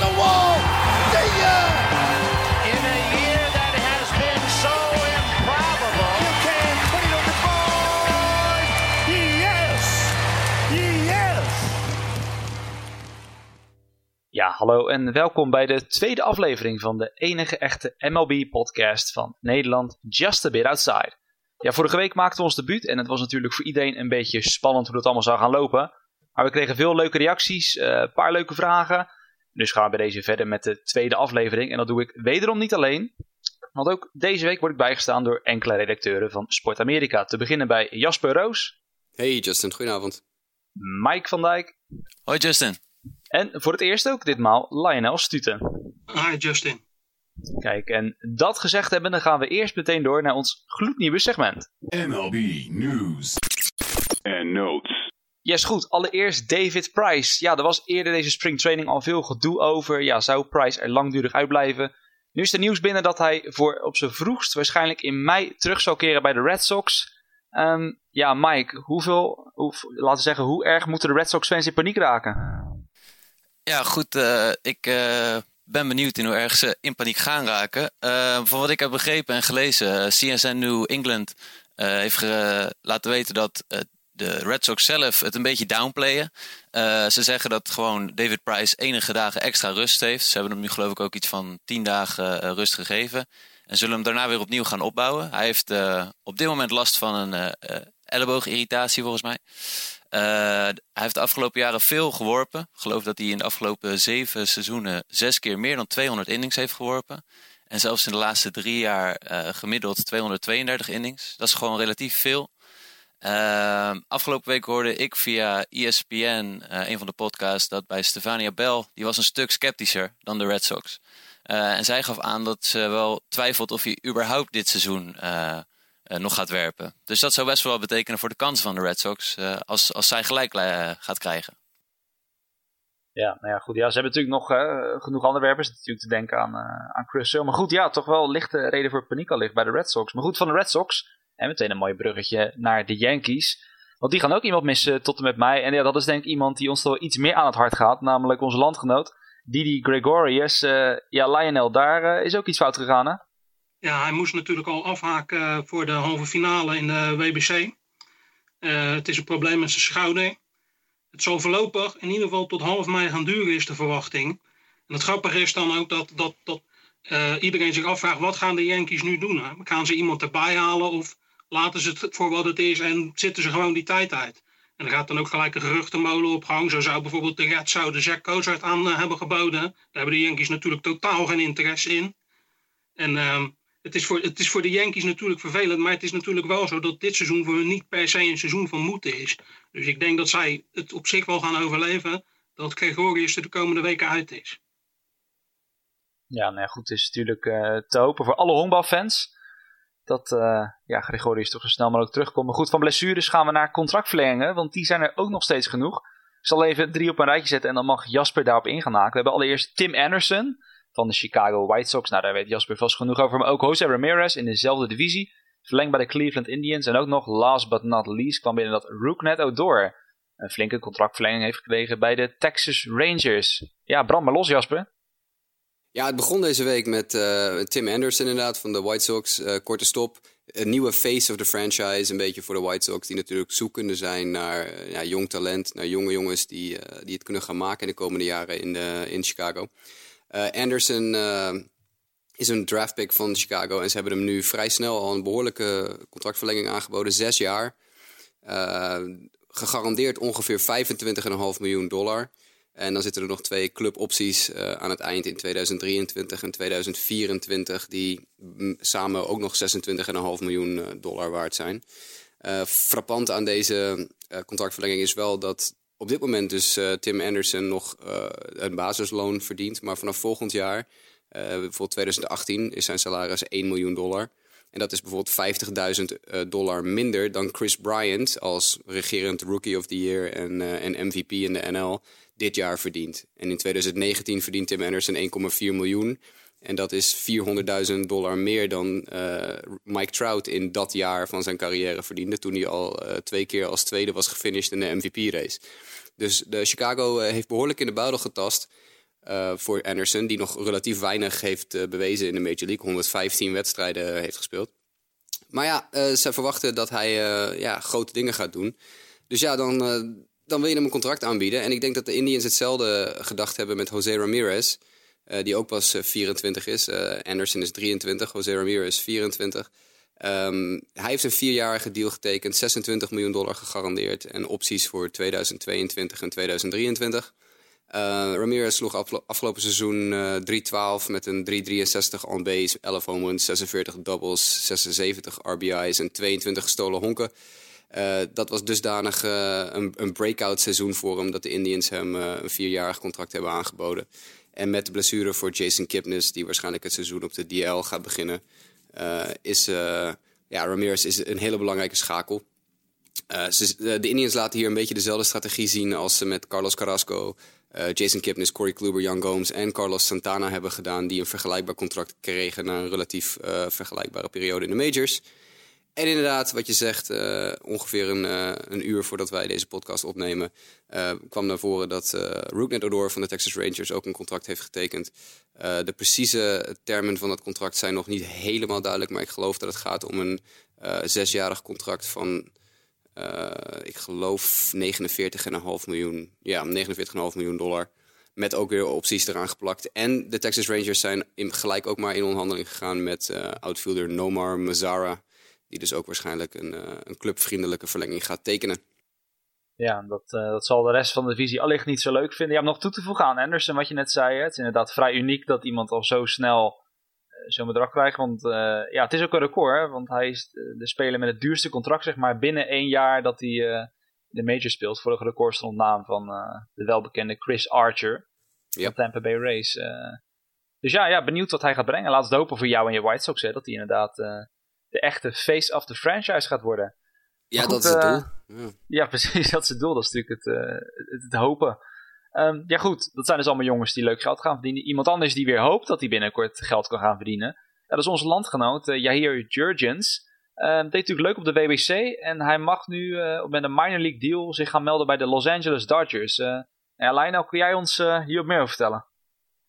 the wall. See ya! In a year that has been so improbable. You can put it on the board. Yes! Yes! Ja, hallo en welkom bij de tweede aflevering van de enige echte MLB-podcast van Nederland, Just a Bit Outside. Ja, vorige week maakten we ons debuut en het was natuurlijk voor iedereen een beetje spannend hoe het allemaal zou gaan lopen. Maar we kregen veel leuke reacties, eh, een paar leuke vragen. Dus gaan we bij deze verder met de tweede aflevering. En dat doe ik wederom niet alleen. Want ook deze week word ik bijgestaan door enkele redacteuren van Sport Amerika. Te beginnen bij Jasper Roos, Hey Justin, goedenavond. Mike van Dijk Hoi Justin. en voor het eerst ook ditmaal Lionel Stuten. Hi Justin. Kijk, en dat gezegd hebben, dan gaan we eerst meteen door naar ons gloednieuwe segment. MLB news and notes. Yes, goed. Allereerst David Price. Ja, er was eerder deze springtraining al veel gedoe over. Ja, zou Price er langdurig uitblijven? Nu is er nieuws binnen dat hij voor op zijn vroegst waarschijnlijk in mei terug zal keren bij de Red Sox. Ehm, ja, Mike, hoeveel, hoe, laten we zeggen, hoe erg moeten de Red Sox fans in paniek raken? Ja, goed. eh, ik eh, ben benieuwd in hoe erg ze in paniek gaan raken. Eh, van wat ik heb begrepen en gelezen, eh, CSN New England heeft laten weten dat de Red Sox zelf het een beetje downplayen. Eh, ze zeggen dat gewoon David Price enige dagen extra rust heeft. Ze hebben hem nu geloof ik ook iets van 10 dagen eh, rust gegeven. En zullen hem daarna weer opnieuw gaan opbouwen. Hij heeft eh, op dit moment last van een elleboogirritatie volgens mij. Hij heeft de afgelopen jaren veel geworpen. Ik geloof dat hij in de afgelopen zeven seizoenen zes keer meer dan 200 innings heeft geworpen. En zelfs in de laatste drie jaar gemiddeld 232 innings. Dat is gewoon relatief veel. Eh, afgelopen week hoorde ik via ESPN, eh, een van de podcasts, dat bij Stefania Bell, die was een stuk sceptischer dan de Red Sox. Eh, en zij gaf aan dat ze wel twijfelt of hij überhaupt dit seizoen eh, nog gaat werpen. Dus dat zou best wel betekenen voor de kansen van de Red Sox als, als zij gelijk gaat krijgen. Ja, nou ja, goed. Ja, ze hebben natuurlijk nog eh, genoeg andere werpers. Natuurlijk te denken aan, eh, aan Chris Sale. Maar goed, ja, toch wel lichte reden voor paniek al ligt bij de Red Sox. Maar goed, van de Red Sox. En meteen een mooi bruggetje naar de Yankees. Want die gaan ook iemand missen tot en met mij. En ja, dat is denk ik iemand die ons toch iets meer aan het hart gaat. Namelijk onze landgenoot, Didi Gregorius. Eh, ja, Lionel, daar eh, is ook iets fout gegaan, hè? Ja, hij moest natuurlijk al afhaken eh, voor de halve finale in de WBC. Het is een probleem met zijn schouder. Het zal voorlopig in ieder geval tot half mei gaan duren, is de verwachting. En het grappige is dan ook dat, dat, dat iedereen zich afvraagt: wat gaan de Yankees nu doen? Hè? Gaan ze iemand erbij halen of laten ze het voor wat het is en zitten ze gewoon die tijd uit? En er gaat dan ook gelijk een geruchtenmolen op gang. Zo zou bijvoorbeeld de Reds zouden Jack Cozart aan eh, hebben geboden. Daar hebben de Yankees natuurlijk totaal geen interesse in. En ehm, het, is voor, het is voor de Yankees natuurlijk vervelend, maar het is natuurlijk wel zo dat dit seizoen voor hun niet per se een seizoen van moeten is. Dus ik denk dat zij het op zich wel gaan overleven, dat Gregorius er de komende weken uit is. Ja, nou ja, goed, het is natuurlijk eh, te hopen voor alle honkbalfans. Dat eh, ja, Gregorius toch zo snel mogelijk terugkomt. Maar goed, van blessures gaan we naar contractverlengingen. Want die zijn er ook nog steeds genoeg. Ik zal even drie op een rijtje zetten en dan mag Jasper daarop ingaan. We hebben allereerst Tim Anderson van de Chicago White Sox. Nou, daar weet Jasper vast genoeg over. Maar ook Jose Ramirez in dezelfde divisie. Verlengd bij de Cleveland Indians. En ook nog, last but not least, kwam binnen dat Rooknet Odor een flinke contractverlenging heeft gekregen bij de Texas Rangers. Ja, brand maar los, Jasper. Ja, het begon deze week met eh, Tim Anderson inderdaad van de White Sox. Eh, korte stop. Een nieuwe face of the franchise, een beetje voor de White Sox. Die natuurlijk zoekende zijn naar eh, ja, jong talent. Naar jonge jongens die, die het kunnen gaan maken in de komende jaren in, in Chicago. Anderson is een draftpick van Chicago. En ze hebben hem nu vrij snel al een behoorlijke contractverlenging aangeboden. Zes jaar. Gegarandeerd ongeveer 25,5 miljoen dollar. En dan zitten er nog twee clubopties uh, aan het eind in 2023 en 2024, die samen ook nog 26,5 miljoen uh, dollar waard zijn. Uh, frappant aan deze uh, contractverlenging is wel dat op dit moment dus Tim Anderson nog een basisloon verdient, maar vanaf volgend jaar, bijvoorbeeld 2018, is zijn salaris 1 miljoen dollar. En dat is bijvoorbeeld 50.000 dollar minder dan Chris Bryant als regerend Rookie of the Year en, en MVP in de NL dit jaar verdient. En in 2019 verdient Tim Anderson 1,4 miljoen. En dat is 400.000 dollar meer dan uh, Mike Trout in dat jaar van zijn carrière verdiende. Toen hij al uh, twee keer als tweede was gefinished in de MVP-race. Dus de Chicago uh, heeft behoorlijk in de buidel getast. eh, voor Anderson, die nog relatief weinig heeft eh, bewezen in de Major League. 115 wedstrijden heeft gespeeld. Maar ja, eh, ze verwachten dat hij eh, ja, grote dingen gaat doen. Dus ja, dan, eh, dan wil je hem een contract aanbieden. En ik denk dat de Indians hetzelfde gedacht hebben met Jose Ramirez. eh, die ook pas eh, 24 is. Eh, Anderson is 23, Jose Ramirez 24. Ehm, hij heeft een vierjarige deal getekend, 26 miljoen dollar gegarandeerd. En opties voor 2022 en 2023. Eh, Ramirez sloeg afgelopen seizoen eh 3-12 met een 3-63 on base, 11 home runs, 46 doubles, 76 RBI's en 22 gestolen honken. Eh, dat was dusdanig eh, een, een breakout seizoen voor hem dat de Indians hem eh, een vierjarig contract hebben aangeboden. En met de blessure voor Jason Kipnis, die waarschijnlijk het seizoen op de DL gaat beginnen, is ja, Ramirez is een hele belangrijke schakel. De Indians laten hier een beetje dezelfde strategie zien als ze met Carlos Carrasco, Jason Kipnis, Corey Kluber, Jan Gomes en Carlos Santana hebben gedaan, die een vergelijkbaar contract kregen na een relatief vergelijkbare periode in de majors. En inderdaad, wat je zegt, eh, ongeveer een, eh, een uur voordat wij deze podcast opnemen, eh, kwam naar voren dat eh Rougned Odor van de Texas Rangers ook een contract heeft getekend. De precieze termen van dat contract zijn nog niet helemaal duidelijk, maar ik geloof dat het gaat om een zesjarig contract van, ik geloof 49,5 miljoen, ja, 49,5 miljoen dollar. Met ook weer opties eraan geplakt. En de Texas Rangers zijn in, gelijk ook maar in onderhandeling gegaan met outfielder Nomar Mazzara. Die dus ook waarschijnlijk een, eh, een clubvriendelijke verlenging gaat tekenen. Ja, dat, eh, dat zal de rest van de divisie allicht niet zo leuk vinden. Ja, om nog toe te voegen aan Anderson, wat je net zei. Hè? Het is inderdaad vrij uniek dat iemand al zo snel eh, zo'n bedrag krijgt. Want ja, het is ook een record. Hè? Want hij is de, speler met het duurste contract, zeg maar, binnen één jaar dat hij de major speelt. Vorige record stond naam van de welbekende Chris Archer Ja. van Tampa Bay Rays. dus ja, ja, benieuwd wat hij gaat brengen. Laat het hopen voor jou en je White Sox, hè, dat hij inderdaad de echte face of the franchise gaat worden. Ja, dat is het eh, doel. Ja. Ja, precies. Dat is het doel. Dat is natuurlijk het, eh, het, het hopen. Ehm, ja, goed. Dat zijn dus allemaal jongens die leuk geld gaan verdienen. Iemand anders die weer hoopt dat hij binnenkort geld kan gaan verdienen. Ja, dat is onze landgenoot, Yahir Jurgens. Ehm, deed natuurlijk leuk op de WBC. En hij mag nu eh, met een minor league deal zich gaan melden bij de Los Angeles Dodgers. Eh ja, Lionel, kun jij ons hierop meer over vertellen?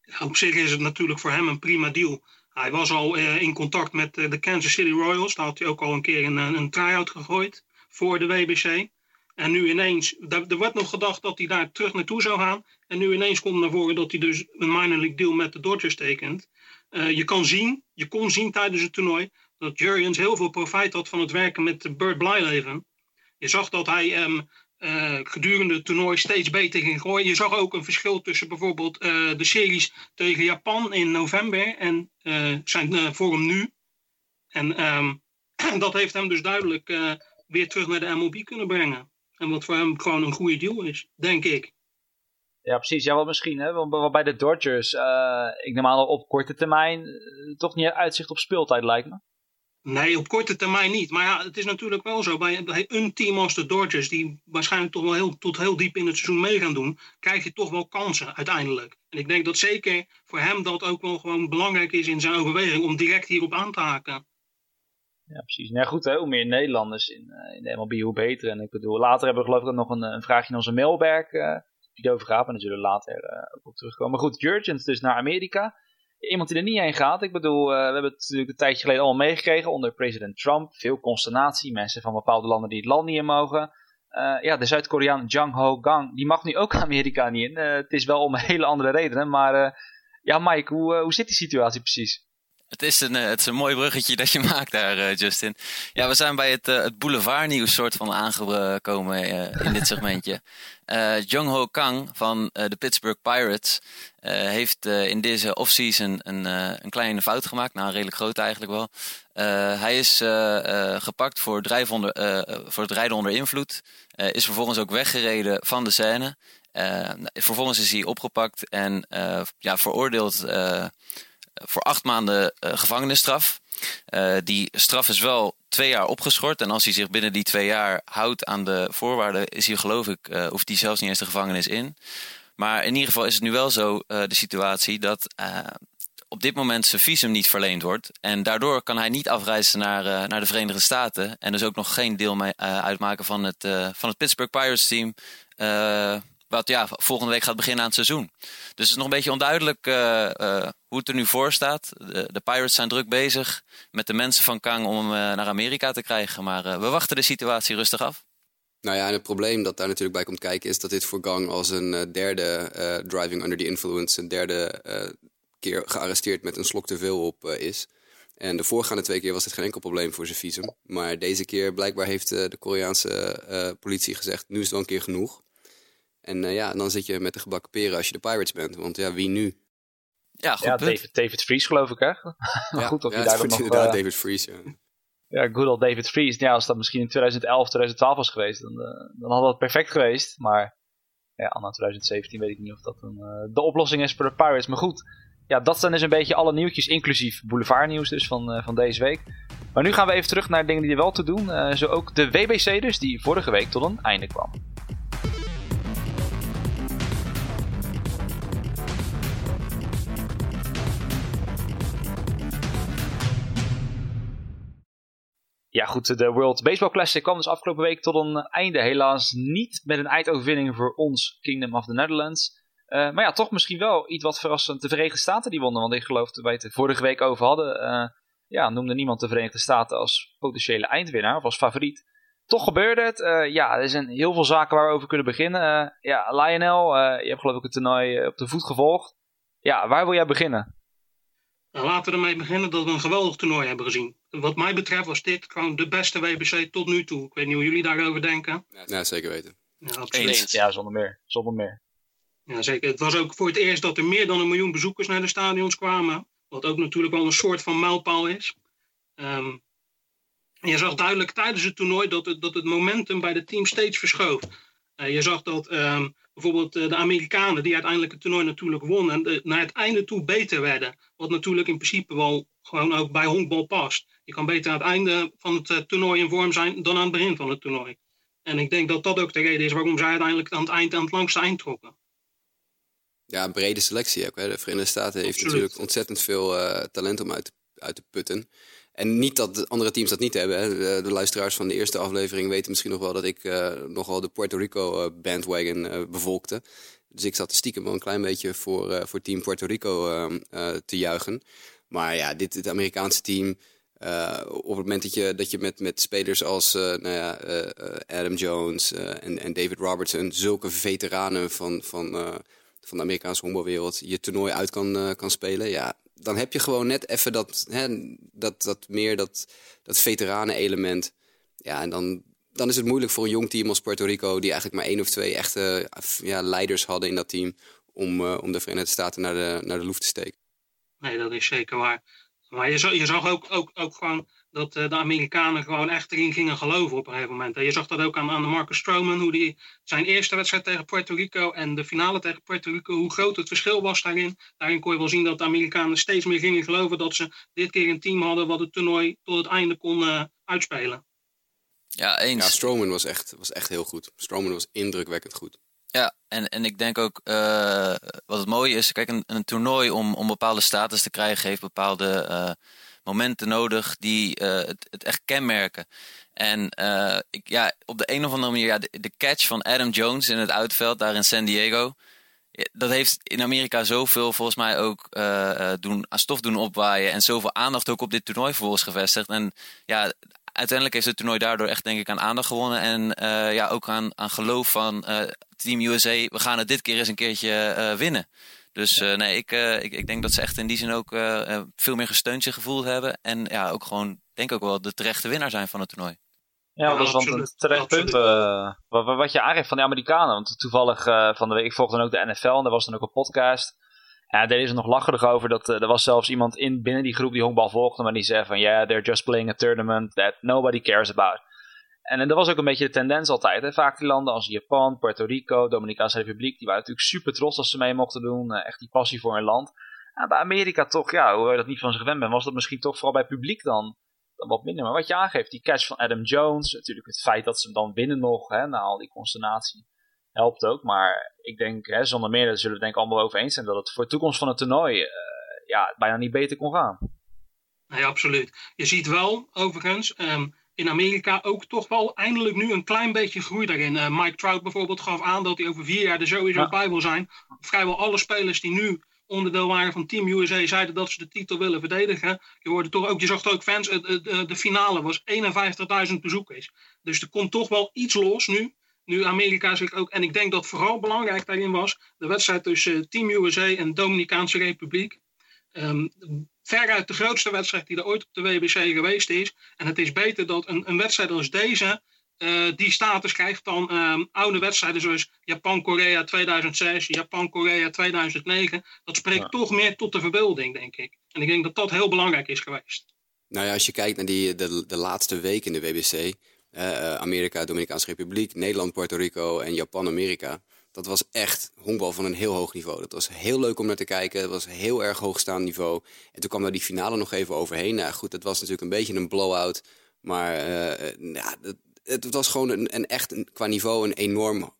Ja, op zich is het natuurlijk voor hem een prima deal. Hij was al eh, in contact met eh, de Kansas City Royals. Daar had hij ook al een keer een, een, een try-out gegooid voor de WBC. En nu ineens, er werd nog gedacht dat hij daar terug naartoe zou gaan. En nu ineens komt naar voren dat hij dus een minor league deal met de Dodgers tekent. Eh, je kan zien, je kon zien tijdens het toernooi dat Jurgens heel veel profijt had van het werken met Burt Blyleven. Je zag dat hij ehm, eh, gedurende het toernooi steeds beter ging gooien. Je zag ook een verschil tussen bijvoorbeeld eh, de series tegen Japan in november en eh, zijn vorm nu. En ehm, dat heeft hem dus duidelijk weer terug naar de MLB kunnen brengen. En wat voor hem gewoon een goede deal is, denk ik. Ja, precies. Ja, wel misschien. Hè? Want bij de Dodgers, ik neem aan op korte termijn, toch niet uitzicht op speeltijd lijkt me. Nee, op korte termijn niet. Maar ja, het is natuurlijk wel zo. Bij, een team als de Dodgers, die waarschijnlijk toch wel heel, tot heel diep in het seizoen mee gaan doen, krijg je toch wel kansen uiteindelijk. En ik denk dat zeker voor hem dat ook wel gewoon belangrijk is in zijn overweging om direct hierop aan te haken. Ja, precies. Nou goed, hoe meer Nederlanders in, eh, in de MLB, hoe beter. En ik bedoel, later hebben we geloof ik nog een, een vraagje in onze mailbag eh die erover gaat. Maar daar zullen we later eh, ook op terugkomen. Maar goed, Jurgens dus naar Amerika. Iemand die er niet heen gaat. Ik bedoel, eh, we hebben het natuurlijk een tijdje geleden allemaal meegekregen onder president Trump. Veel consternatie. Mensen van bepaalde landen die het land niet in mogen. Eh, ja, de Zuid-Koreaan Jang Ho-gang, die mag nu ook Amerika niet in. Eh, het is wel om hele andere redenen. Maar ja, Mike, hoe, hoe zit die situatie precies? Het is, een, eh, het is een mooi bruggetje dat je maakt daar, eh, Justin. Ja, we zijn bij het, eh, het boulevardnieuws soort van aangekomen in dit segmentje. Eh Jung-Ho Kang van de Pittsburgh Pirates heeft in deze offseason een, een kleine fout gemaakt. Nou, redelijk groot eigenlijk wel. Hij is gepakt voor, onder, voor het rijden onder invloed. Is vervolgens ook weggereden van de scène. Vervolgens is hij opgepakt en ja, veroordeeld voor acht maanden eh, gevangenisstraf. Eh, die straf is wel twee jaar opgeschort. En als hij zich binnen die twee jaar houdt aan de voorwaarden, is hij geloof ik, eh, hoeft hij zelfs niet eens de gevangenis in. Maar in ieder geval is het nu wel zo de situatie dat op dit moment zijn visum niet verleend wordt. En daardoor kan hij niet afreizen naar, naar de Verenigde Staten. En dus ook nog geen deel mee, uitmaken van het, van het Pittsburgh Pirates team. Eh, wat ja, volgende week gaat beginnen aan het seizoen. Dus het is nog een beetje onduidelijk hoe het er nu voor staat. De, de, Pirates zijn druk bezig met de mensen van Kang om hem naar Amerika te krijgen. Maar we wachten de situatie rustig af. Nou ja, en het probleem dat daar natuurlijk bij komt kijken is dat dit voor Gang als een derde driving under the influence, een derde keer gearresteerd met een slok te veel op is. En de voorgaande twee keer was dit geen enkel probleem voor zijn visum. Maar deze keer blijkbaar heeft de Koreaanse politie gezegd, nu is het wel een keer genoeg. En uh, ja, dan zit je met de gebakken peren als je de Pirates bent. Want ja, wie nu? Ja, goed ja David, David Fries geloof ik hè? ja, goed of ja, je daar nog... inderdaad David Fries, ja. Ja, good old David Fries. Ja, als dat misschien in 2011, 2012 was geweest, dan, dan had dat perfect geweest. Maar ja, anno 2017 weet ik niet of dat een, de oplossing is voor de Pirates. Maar goed, ja, dat zijn dus een beetje alle nieuwtjes, inclusief boulevardnieuws dus van, uh, van deze week. Maar nu gaan we even terug naar dingen die er wel te doen. Uh, zo ook de WBC dus, die vorige week tot een einde kwam. Ja goed, de World Baseball Classic kwam dus afgelopen week tot een einde. Helaas niet met een eindoverwinning voor ons Kingdom of the Netherlands. Uh, maar ja, toch misschien wel iets wat verrassend. De Verenigde Staten die wonnen, want ik geloof dat wij het vorige week over hadden. Uh, ja, noemde niemand de Verenigde Staten als potentiële eindwinnaar of als favoriet. Toch gebeurde het. Uh, ja, er zijn heel veel zaken waar we over kunnen beginnen. ja, Lionel, je hebt geloof ik het toernooi op de voet gevolgd. Ja, waar wil jij beginnen? Nou, laten we ermee beginnen dat we een geweldig toernooi hebben gezien. Wat mij betreft was dit gewoon de beste WBC tot nu toe. Ik weet niet hoe jullie daarover denken. Ja, zeker weten. Ja, absoluut. Ja, zonder meer. Zonder meer. Ja, zeker. Het was ook voor het eerst dat er meer dan een miljoen bezoekers naar de stadions kwamen. Wat ook natuurlijk wel een soort van mijlpaal is. Um, je zag duidelijk tijdens het toernooi dat het, dat het momentum bij de team steeds verschoof. Uh, je zag dat um, bijvoorbeeld uh, de Amerikanen, die uiteindelijk het toernooi natuurlijk wonnen, naar het einde toe beter werden. Wat natuurlijk in principe wel gewoon ook bij honkbal past. Je kan beter aan het einde van het toernooi in vorm zijn dan aan het begin van het toernooi. En ik denk dat dat ook de reden is waarom zij uiteindelijk aan het eind aan het langste eind trokken. Ja, een brede selectie ook. Hè. De Verenigde Staten heeft natuurlijk ontzettend veel uh, talent om uit, uit te putten. En niet dat de andere teams dat niet hebben. Hè. De, luisteraars van de eerste aflevering weten misschien nog wel dat ik uh, nogal de Puerto Rico uh, bandwagon bevolkte. Dus ik zat stiekem wel een klein beetje voor, voor team Puerto Rico te juichen. Maar ja, dit het Amerikaanse team. op het moment dat je, dat je met, met spelers als nou ja, Adam Jones en, en David Robertson, zulke veteranen van, van van de Amerikaanse honkbalwereld je toernooi uit kan, kan spelen. Ja, dan heb je gewoon net even dat, hè, dat, dat meer dat, dat veteranen element. Ja, en dan, dan is het moeilijk voor een jong team als Puerto Rico... die eigenlijk maar één of twee echte ja, leiders hadden in dat team... om, uh, om de Verenigde Staten naar de, naar de loef te steken. Nee, dat is zeker waar. Maar je zag, je zag ook, ook, ook gewoon dat uh, de Amerikanen gewoon echt erin gingen geloven op een gegeven moment. En je zag dat ook aan, aan Marcus Stroman, hoe die zijn eerste wedstrijd tegen Puerto Rico en de finale tegen Puerto Rico, hoe groot het verschil was daarin. Daarin kon je wel zien dat de Amerikanen steeds meer gingen geloven dat ze dit keer een team hadden wat het toernooi tot het einde kon uh, uitspelen. Ja, eens. Ja, Stroman was echt, was echt heel goed. Stroman was indrukwekkend goed. Ja, en, en ik denk ook uh, wat het mooie is, kijk, een, een toernooi om, om bepaalde status te krijgen heeft bepaalde momenten nodig die uh, het, het, echt kenmerken. En uh, ik, ja, op de een of andere manier, ja, de, catch van Adam Jones in het uitveld daar in San Diego. Dat heeft in Amerika zoveel volgens mij ook uh, doen, stof doen opwaaien. En zoveel aandacht ook op dit toernooi vervolgens gevestigd. En ja, uiteindelijk heeft het toernooi daardoor echt denk ik aan aandacht gewonnen. En ja, ook aan, aan geloof van Team USA. We gaan het dit keer eens een keertje winnen. Dus uh, nee, ik, uh, ik, ik denk dat ze echt in die zin ook uh, veel meer gesteund zich gevoeld hebben. En ja, ook gewoon, denk ook wel de terechte winnaar zijn van het toernooi. Ja, dat is wel een terecht punt wat, wat je aangeeft van de Amerikanen. Want toevallig van de week, ik volgde dan ook de NFL en daar was dan ook een podcast. En daar deden ze nog lacherig over dat er was zelfs iemand in, binnen die groep die honkbal volgde. Maar die zei van, yeah, they're just playing a tournament that nobody cares about. En, dat was ook een beetje de tendens altijd. Hè. Vaak die landen als Japan, Puerto Rico, Dominicaanse Republiek, die waren natuurlijk super trots als ze mee mochten doen. Eh, echt die passie voor hun land. En bij Amerika toch, ja, hoewel je dat niet van ze gewend bent, was dat misschien toch vooral bij publiek dan, wat minder. Maar wat je aangeeft, die catch van Adam Jones, natuurlijk het feit dat ze hem dan winnen nog, hè, na al die consternatie, helpt ook. Maar ik denk, hè, zonder meer, daar zullen we denk ik allemaal over eens zijn, dat het voor de toekomst van het toernooi uh, ja, bijna niet beter kon gaan. Nee, absoluut. Je ziet wel, overigens, um, in Amerika ook toch wel eindelijk nu een klein beetje groei daarin. Uh, Mike Trout bijvoorbeeld gaf aan dat hij over vier jaar er sowieso ja. bij wil zijn. Vrijwel alle spelers die nu onderdeel waren van Team USA zeiden dat ze de titel willen verdedigen. Je, hoorde toch ook, je zag ook fans, de, de finale was 51.000 bezoekers. Dus er komt toch wel iets los nu. Nu Amerika zich ook, en ik denk dat vooral belangrijk daarin was, de wedstrijd tussen Team USA en Dominicaanse Republiek. Um, veruit de grootste wedstrijd die er ooit op de WBC geweest is. En het is beter dat een, een wedstrijd als deze uh, die status krijgt dan um, oude wedstrijden zoals Japan-Korea 2006, Japan-Korea 2009. Dat spreekt ja. toch meer tot de verbeelding, denk ik. En ik denk dat dat heel belangrijk is geweest. Nou ja, als je kijkt naar die, de, de laatste week in de WBC, uh, Amerika, Dominicaanse Republiek, Nederland, Puerto Rico en Japan-Amerika. Dat was echt honkbal van een heel hoog niveau. Dat was heel leuk om naar te kijken. Het was heel erg hoogstaand niveau. En toen kwam daar die finale nog even overheen. Nou goed, het was natuurlijk een beetje een blowout. Maar uh, ja, het, het, was gewoon een, een echt qua niveau een enorm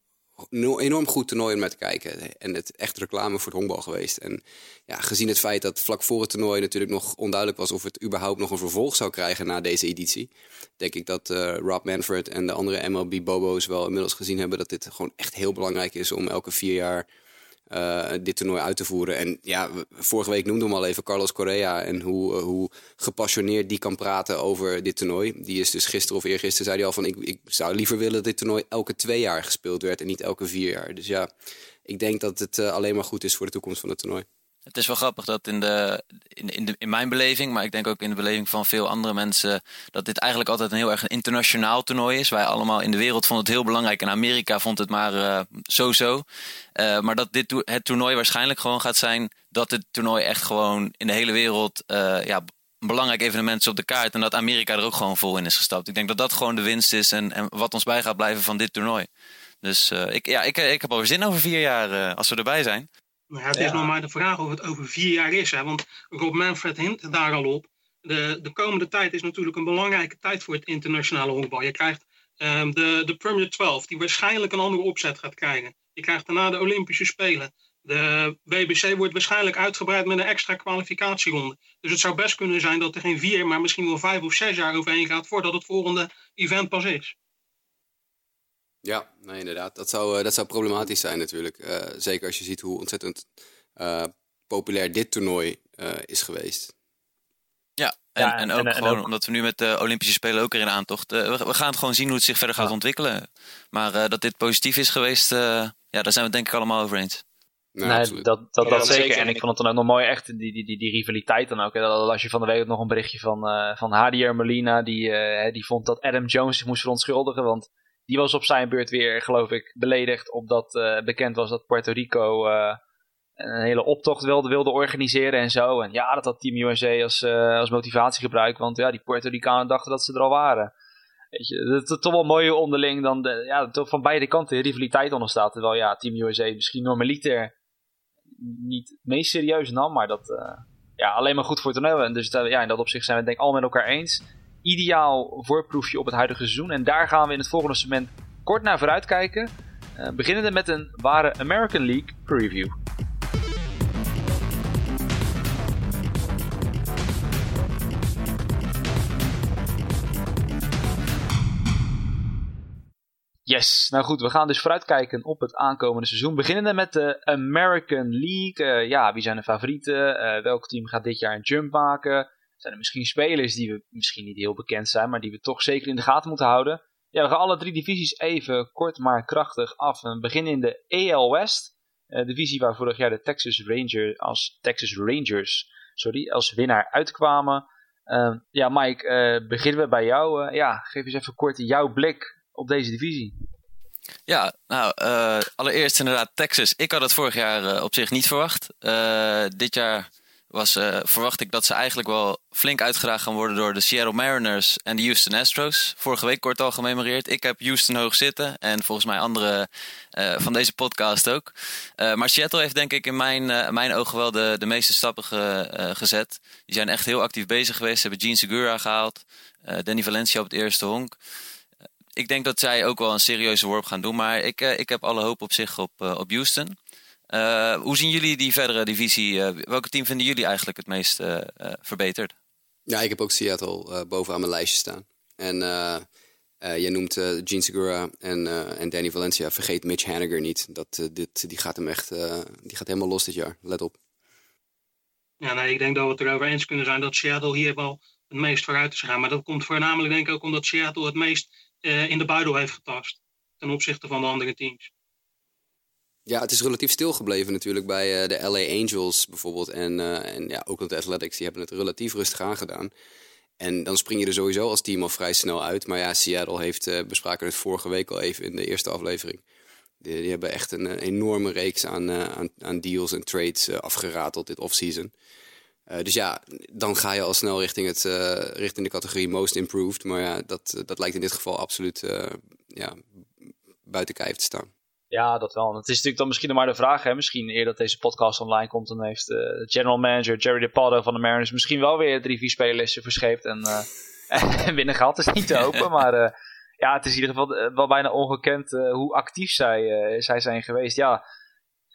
enorm goed toernooi om naar te kijken. En het echt reclame voor het honkbal geweest. En ja, gezien het feit dat vlak voor het toernooi natuurlijk nog onduidelijk was of het überhaupt nog een vervolg zou krijgen na deze editie. Denk ik dat uh, Rob Manfred en de andere MLB Bobo's wel inmiddels gezien hebben dat dit gewoon echt heel belangrijk is om elke vier jaar uh, dit toernooi uit te voeren. En ja, vorige week noemde we al even Carlos Correa en hoe, uh, hoe gepassioneerd die kan praten over dit toernooi. Die is dus gisteren of eergisteren zei hij al van ik, ik zou liever willen dat dit toernooi elke twee jaar gespeeld werd en niet elke vier jaar. Dus ja, ik denk dat het uh, alleen maar goed is voor de toekomst van het toernooi. Het is wel grappig dat in, de, in, in, de, in mijn beleving, maar ik denk ook in de beleving van veel andere mensen, dat dit eigenlijk altijd een heel erg internationaal toernooi is. Wij allemaal in de wereld vonden het heel belangrijk en Amerika vond het maar zo-zo. Uh, maar dat dit het toernooi waarschijnlijk gewoon gaat zijn dat het toernooi echt gewoon in de hele wereld uh, ja, een belangrijk evenement op de kaart. En dat Amerika er ook gewoon vol in is gestapt. Ik denk dat dat gewoon de winst is en, en wat ons bij gaat blijven van dit toernooi. Dus ik, ja, ik, ik heb alweer zin over vier jaar als we erbij zijn. Nou ja, het is nog maar de vraag of het over vier jaar is. Hè? Want Rob Manfred hint daar al op. De, de komende tijd is natuurlijk een belangrijke tijd voor het internationale honkbal. Je krijgt um, de, de Premier 12, die waarschijnlijk een andere opzet gaat krijgen. Je krijgt daarna de Olympische Spelen. De WBC wordt waarschijnlijk uitgebreid met een extra kwalificatieronde. Dus het zou best kunnen zijn dat er geen vier, maar misschien wel vijf of zes jaar overheen gaat voordat het volgende event pas is. Ja, nee, inderdaad. Dat zou, uh, dat zou problematisch zijn natuurlijk. Uh, zeker als je ziet hoe ontzettend uh, populair dit toernooi is geweest. Ja, en, ja, en, ook en, gewoon ook... omdat we nu met de Olympische Spelen ook erin aantocht. We, we, gaan het gewoon zien hoe het zich verder gaat ja. ontwikkelen. Maar dat dit positief is geweest, ja, daar zijn we het denk ik allemaal over eens. Nee, nee dat, dat, dat zeker. En ik vond het dan ook nog mooi, echt, die, die, die, die rivaliteit dan ook. Als je van de week nog een berichtje van, uh, van Hadier Molina, die, uh, die vond dat Adam Jones zich moest verontschuldigen. Want die was op zijn beurt weer, geloof ik, beledigd. Omdat uh, bekend was dat Puerto Rico uh, een hele optocht wilde, wilde organiseren en zo. En ja, dat had Team USA als, uh, als motivatie gebruikt. Want ja, die Puerto Ricanen dachten dat ze er al waren. Weet je, het is toch wel mooi onderling dan de, ja, van beide kanten rivaliteit onderstaat. Terwijl ja, Team USA misschien normaliter niet het meest serieus nam. Maar dat ja, alleen maar goed voor het toernooi. En dus ja, in dat opzicht zijn we het denk ik al met elkaar eens ideaal voorproefje op het huidige seizoen. En daar gaan we in het volgende segment kort naar vooruit kijken. Uh, beginnende met een ware American League preview. Yes, nou goed, we gaan dus vooruitkijken op het aankomende seizoen. Beginnende met de American League. Uh, ja, wie zijn de favorieten? Uh, welk team gaat dit jaar een jump maken? Zijn er misschien spelers die we misschien niet heel bekend zijn, maar die we toch zeker in de gaten moeten houden? Ja, we gaan alle drie divisies even kort maar krachtig af. We beginnen in de AL West. Uh, divisie waar vorig jaar de Texas Rangers als Texas Rangers sorry, als winnaar uitkwamen. Uh, ja, Mike, uh, beginnen we bij jou. Uh, ja, geef eens even kort jouw blik op deze divisie. Ja, nou, allereerst inderdaad Texas. Ik had het vorig jaar op zich niet verwacht. dit jaar was, uh, verwacht ik dat ze eigenlijk wel flink uitgedaagd gaan worden door de Seattle Mariners en de Houston Astros. Vorige week kort al gememoreerd. Ik heb Houston hoog zitten en volgens mij andere uh, van deze podcast ook. Uh, maar Seattle heeft denk ik in mijn, mijn ogen wel de, de meeste stappen ge, gezet. Die zijn echt heel actief bezig geweest. Ze hebben Gene Segura gehaald, Danny Valencia op het eerste honk. Ik denk dat zij ook wel een serieuze worp gaan doen, maar ik, ik heb alle hoop op zich op, op Houston. Uh, hoe zien jullie die verdere divisie? Uh, welke team vinden jullie eigenlijk het meest uh, verbeterd? Ja, ik heb ook Seattle bovenaan mijn lijstje staan. En uh, uh, jij noemt uh, Gene Segura en, en Danny Valencia. Vergeet Mitch Haniger niet. Dat, dit, die gaat hem echt die gaat helemaal los dit jaar. Let op. Ja, nee, ik denk dat we het erover eens kunnen zijn dat Seattle hier wel het meest vooruit is gegaan. Maar dat komt voornamelijk denk ik ook omdat Seattle het meest in de buidel heeft getast. Ten opzichte van de andere teams. Ja, het is relatief stil gebleven natuurlijk bij uh, de LA Angels bijvoorbeeld. En, uh, en ja, Oakland Athletics, die hebben het relatief rustig aangedaan. En dan spring je er sowieso als team al vrij snel uit. Maar ja, Seattle heeft, uh, bespraken het vorige week al even in de eerste aflevering. Die, hebben echt een enorme reeks aan, aan, aan, deals en trades afgerateld dit offseason. dus ja, dan ga je al snel richting, het, richting de categorie most improved. Maar ja, dat, dat lijkt in dit geval absoluut ja, buiten kijf te staan. Ja, dat wel. het is natuurlijk dan misschien maar de vraag. Hè? Misschien eer dat deze podcast online komt, dan heeft de general manager Jerry DePaldo van de Mariners misschien wel weer drie, vier spelers verscheept en, uh, en binnen gehad. is niet te hopen. maar uh, ja, het is in ieder geval eh, wel bijna ongekend uh, hoe actief zij, zij zijn geweest. Ja,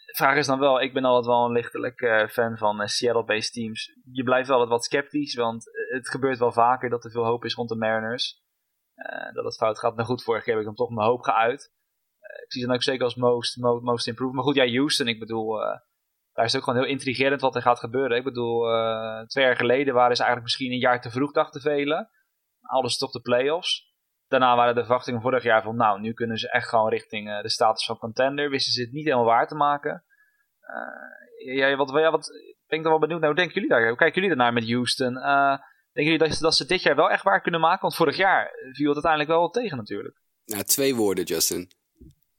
de vraag is dan wel, ik ben altijd wel een lichtelijk fan van Seattle-based teams. Je blijft wel wat sceptisch, want het gebeurt wel vaker dat er veel hoop is rond de Mariners. dat het fout gaat. Nou goed, vorige keer heb ik dan toch mijn hoop geuit ik zie ze dan ook zeker als most, most, most improved. Maar goed, ja, Houston, ik bedoel, uh, daar is het ook gewoon heel intrigerend wat er gaat gebeuren. Ik bedoel, uh, twee jaar geleden waren ze eigenlijk misschien een jaar te vroeg, dachten velen. Alles toch de playoffs. Daarna waren de verwachtingen vorig jaar van, nou, nu kunnen ze echt gewoon richting uh, de status van contender. Wisten ze het niet helemaal waar te maken. ja, wat, ja, wat ben ik dan wel benieuwd naar. Hoe denken jullie daar? Hoe kijken jullie daarnaar met Houston? denken jullie dat, dat ze dit jaar wel echt waar kunnen maken? Want vorig jaar viel het uiteindelijk wel tegen natuurlijk. Nou, twee woorden, Justin.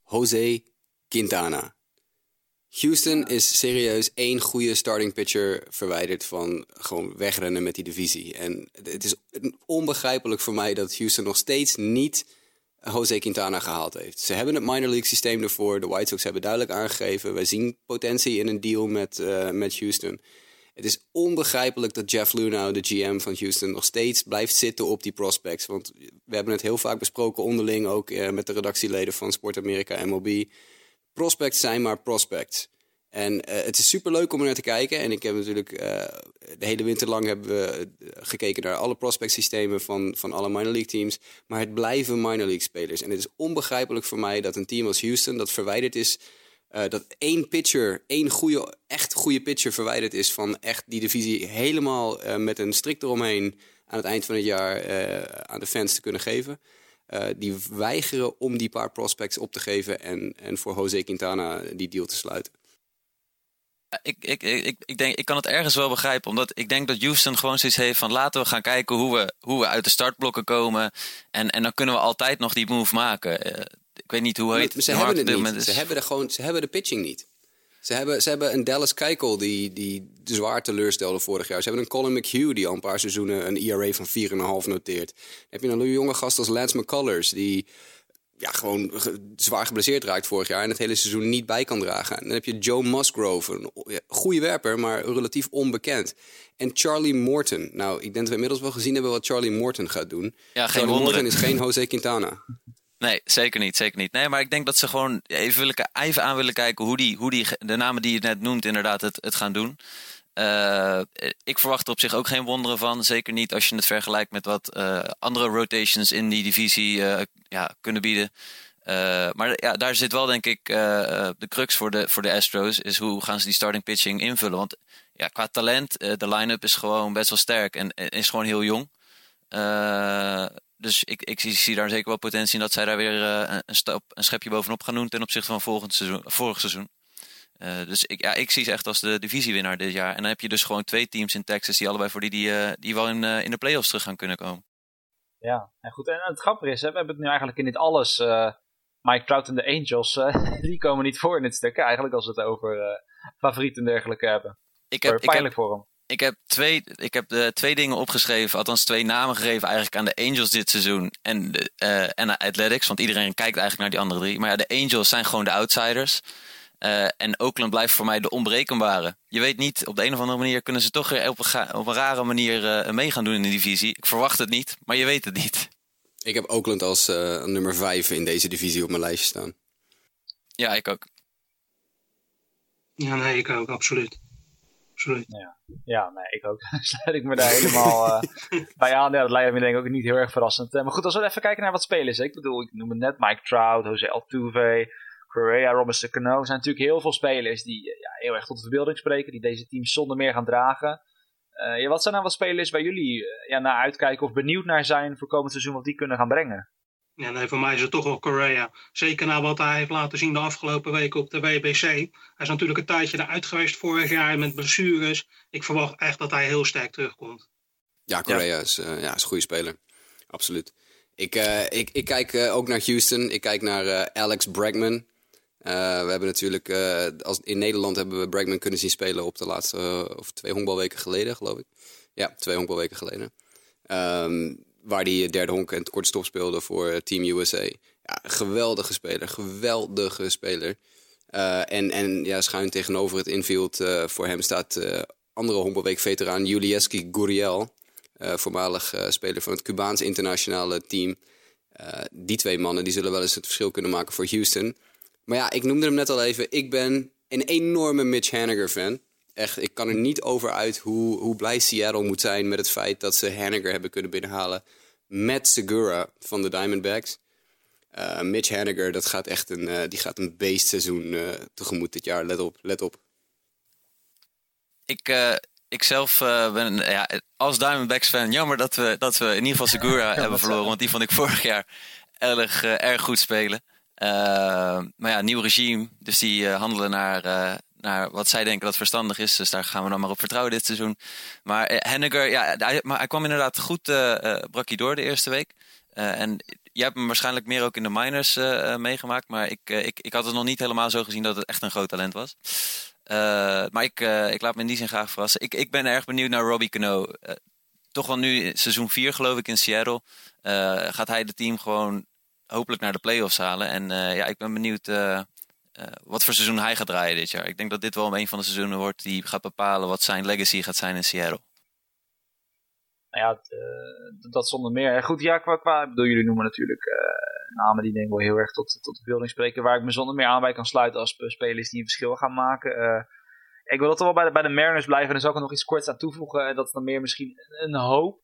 Jose Quintana. Houston is serieus één goede starting pitcher verwijderd van gewoon wegrennen met die divisie. En het is onbegrijpelijk voor mij dat Houston nog steeds niet Jose Quintana gehaald heeft. Ze hebben het minor league systeem ervoor. De White Sox hebben duidelijk aangegeven. Wij zien potentie in een deal met, uh, met Houston. Het is onbegrijpelijk dat Jeff Lunau, de GM van Houston, nog steeds blijft zitten op die prospects. Want we hebben het heel vaak besproken onderling, ook eh, met de redactieleden van Sport America MLB. Prospects zijn maar prospects. En uh, het is super leuk om er naar te kijken. En ik heb natuurlijk uh, de hele winter lang hebben we eh, gekeken naar alle prospect systemen van, van alle minor league teams. Maar het blijven minor league spelers. En het is onbegrijpelijk voor mij dat een team als Houston, dat verwijderd is uh, dat één pitcher, één goede, echt goede pitcher verwijderd is van echt die divisie helemaal uh, met een strik eromheen aan het eind van het jaar uh, aan de fans te kunnen geven. die weigeren om die paar prospects op te geven en, en voor Jose Quintana die deal te sluiten. Ik, ik, ik, ik, denk, ik kan het ergens wel begrijpen, omdat ik denk dat Houston gewoon zoiets heeft van laten we gaan kijken hoe we, hoe we uit de startblokken komen. En, en dan kunnen we altijd nog die move maken ik weet niet hoe heet ze hebben het niet. Ze hebben, de gewoon, ze hebben de pitching niet. Ze hebben, ze hebben een Dallas Keuchel die, die zwaar teleurstelde vorig jaar. Ze hebben een Colin McHugh die al een paar seizoenen een ERA van 4,5 noteert. Dan heb je een jonge gast als Lance McCullers die ja, gewoon zwaar geblesseerd raakt vorig jaar en het hele seizoen niet bij kan dragen. En dan heb je Joe Musgrove, een goede werper, maar relatief onbekend. En Charlie Morton. Nou, ik denk dat we inmiddels wel gezien hebben wat Charlie Morton gaat doen. Ja, geen Charlie Morton is geen Jose Quintana. Nee, zeker niet, zeker niet. Nee, maar ik denk dat ze gewoon even, willen, even aan willen kijken hoe, die, hoe die, de namen die je net noemt inderdaad het, het gaan doen. Uh, ik verwacht er op zich ook geen wonderen van. Zeker niet als je het vergelijkt met wat uh, andere rotations in die divisie ja, kunnen bieden. maar ja, daar zit wel denk ik de crux voor de, voor de Astros. Is hoe gaan ze die starting pitching invullen. Want ja, qua talent, de line-up is gewoon best wel sterk en, en is gewoon heel jong dus ik, ik zie, zie, daar zeker wel potentie in dat zij daar weer uh, een, stap, een schepje bovenop gaan doen ten opzichte van volgend seizoen, vorig seizoen. Uh, dus ik, ja, ik zie ze echt als de divisiewinnaar dit jaar. En dan heb je dus gewoon twee teams in Texas die allebei voor die, die, uh, die wel in, in de playoffs terug gaan kunnen komen. Ja, en goed. En het grappige is, hè, we hebben het nu eigenlijk in dit alles. Mike Trout en de Angels, die komen niet voor in dit stuk. Eigenlijk als we het over favorieten en dergelijke hebben. Ik heb, pijnlijk ik heb, voor hem ik heb, twee, ik heb de twee dingen opgeschreven, althans twee namen gegeven eigenlijk aan de Angels dit seizoen en de, uh, en de Athletics. Want iedereen kijkt eigenlijk naar die andere drie. Maar ja, de Angels zijn gewoon de outsiders. Uh, en Oakland blijft voor mij de onbrekenbare. Je weet niet, op de een of andere manier kunnen ze toch op een, op een rare manier uh, mee gaan doen in de divisie. Ik verwacht het niet, maar je weet het niet. Ik heb Oakland als nummer vijf in deze divisie op mijn lijstje staan. Ja, ik ook. Ja, nee, ik ook, absoluut. Absoluut. Ja, nee, ik ook. Sluit ik me daar helemaal eh, bij aan. Ja, dat lijkt me denk ik ook niet heel erg verrassend. Eh, maar goed, als we even kijken naar wat spelers. Ik bedoel, ik noem het net Mike Trout, Jose Altuve, Correa, Robinson Cano. Er zijn natuurlijk heel veel spelers die eh, ja, heel erg tot de verbeelding spreken. Die deze teams zonder meer gaan dragen. Eh, ja, wat zijn nou wat spelers waar jullie ja, naar uitkijken of benieuwd naar zijn voor komend seizoen wat die kunnen gaan brengen? Ja, nee, voor mij is het toch wel Correa. Zeker na wat hij heeft laten zien de afgelopen weken op de WBC. Hij is natuurlijk een tijdje eruit geweest vorig jaar met blessures. Ik verwacht echt dat hij heel sterk terugkomt. Ja, Correa Is, eh, ja, is een goede speler. Absoluut. Ik, eh, ik, ik kijk eh, ook naar Houston. Ik kijk naar eh, Alex Bregman. Eh, we hebben natuurlijk, eh, als, in Nederland hebben we Bregman kunnen zien spelen op de laatste, of twee honkbalweken geleden, geloof ik. Ja, twee honkbalweken geleden. Ehm, waar hij derde honk en korte stop speelde voor eh, Team USA. Ja, geweldige speler, geweldige speler. Eh, en, en ja, schuin tegenover het infield eh, voor hem staat eh, andere honkbalweek-veteraan Julieski Gurriel. eh, voormalig speler van het Cubaans internationale team. Die twee mannen die zullen wel eens het verschil kunnen maken voor Houston. Maar ja, ik noemde hem net al even. Ik ben een enorme Mitch Haniger fan. Echt, ik kan er niet over uit hoe, hoe blij Seattle moet zijn met het feit dat ze Haniger hebben kunnen binnenhalen. Met Segura van de Diamondbacks. Eh, Mitch Haniger, dat gaat echt een, eh, die gaat een beestseizoen eh, tegemoet dit jaar. Let op, let op. Ik, ik zelf ben ja, als Diamondbacks fan jammer dat we, dat we in ieder geval Segura hebben verloren. Want die vond ik vorig jaar erg, erg goed spelen. Maar ja, nieuw regime. Dus die handelen naar, naar wat zij denken dat verstandig is. Dus daar gaan we dan maar op vertrouwen dit seizoen. Maar eh, Henniger, ja, hij, maar hij kwam inderdaad goed, eh eh, brak hij door de eerste week. En jij hebt hem waarschijnlijk meer ook in de minors meegemaakt. Maar ik, ik, ik had het nog niet helemaal zo gezien dat het echt een groot talent was. Maar ik, ik laat me in die zin graag verrassen. Ik, ik ben erg benieuwd naar Robbie Cano. Toch wel nu seizoen 4 geloof ik in Seattle. gaat hij de team gewoon hopelijk naar de playoffs halen. En ja, ik ben benieuwd eh, wat voor seizoen hij gaat draaien dit jaar. Ik denk dat dit wel een van de seizoenen wordt die gaat bepalen wat zijn legacy gaat zijn in Seattle. Nou ja, eh, dat zonder meer. En goed, ja, qua, qua ik bedoel, jullie noemen natuurlijk eh, namen die denk ik wel heel erg tot, tot de verbeelding spreken. Waar ik me zonder meer aan bij kan sluiten als sp- spelers die een verschil gaan maken. Ik wil dat wel bij de, bij de Mariners blijven. En daar zal ik nog iets korts aan toevoegen. En dat is dan meer misschien een, hoop.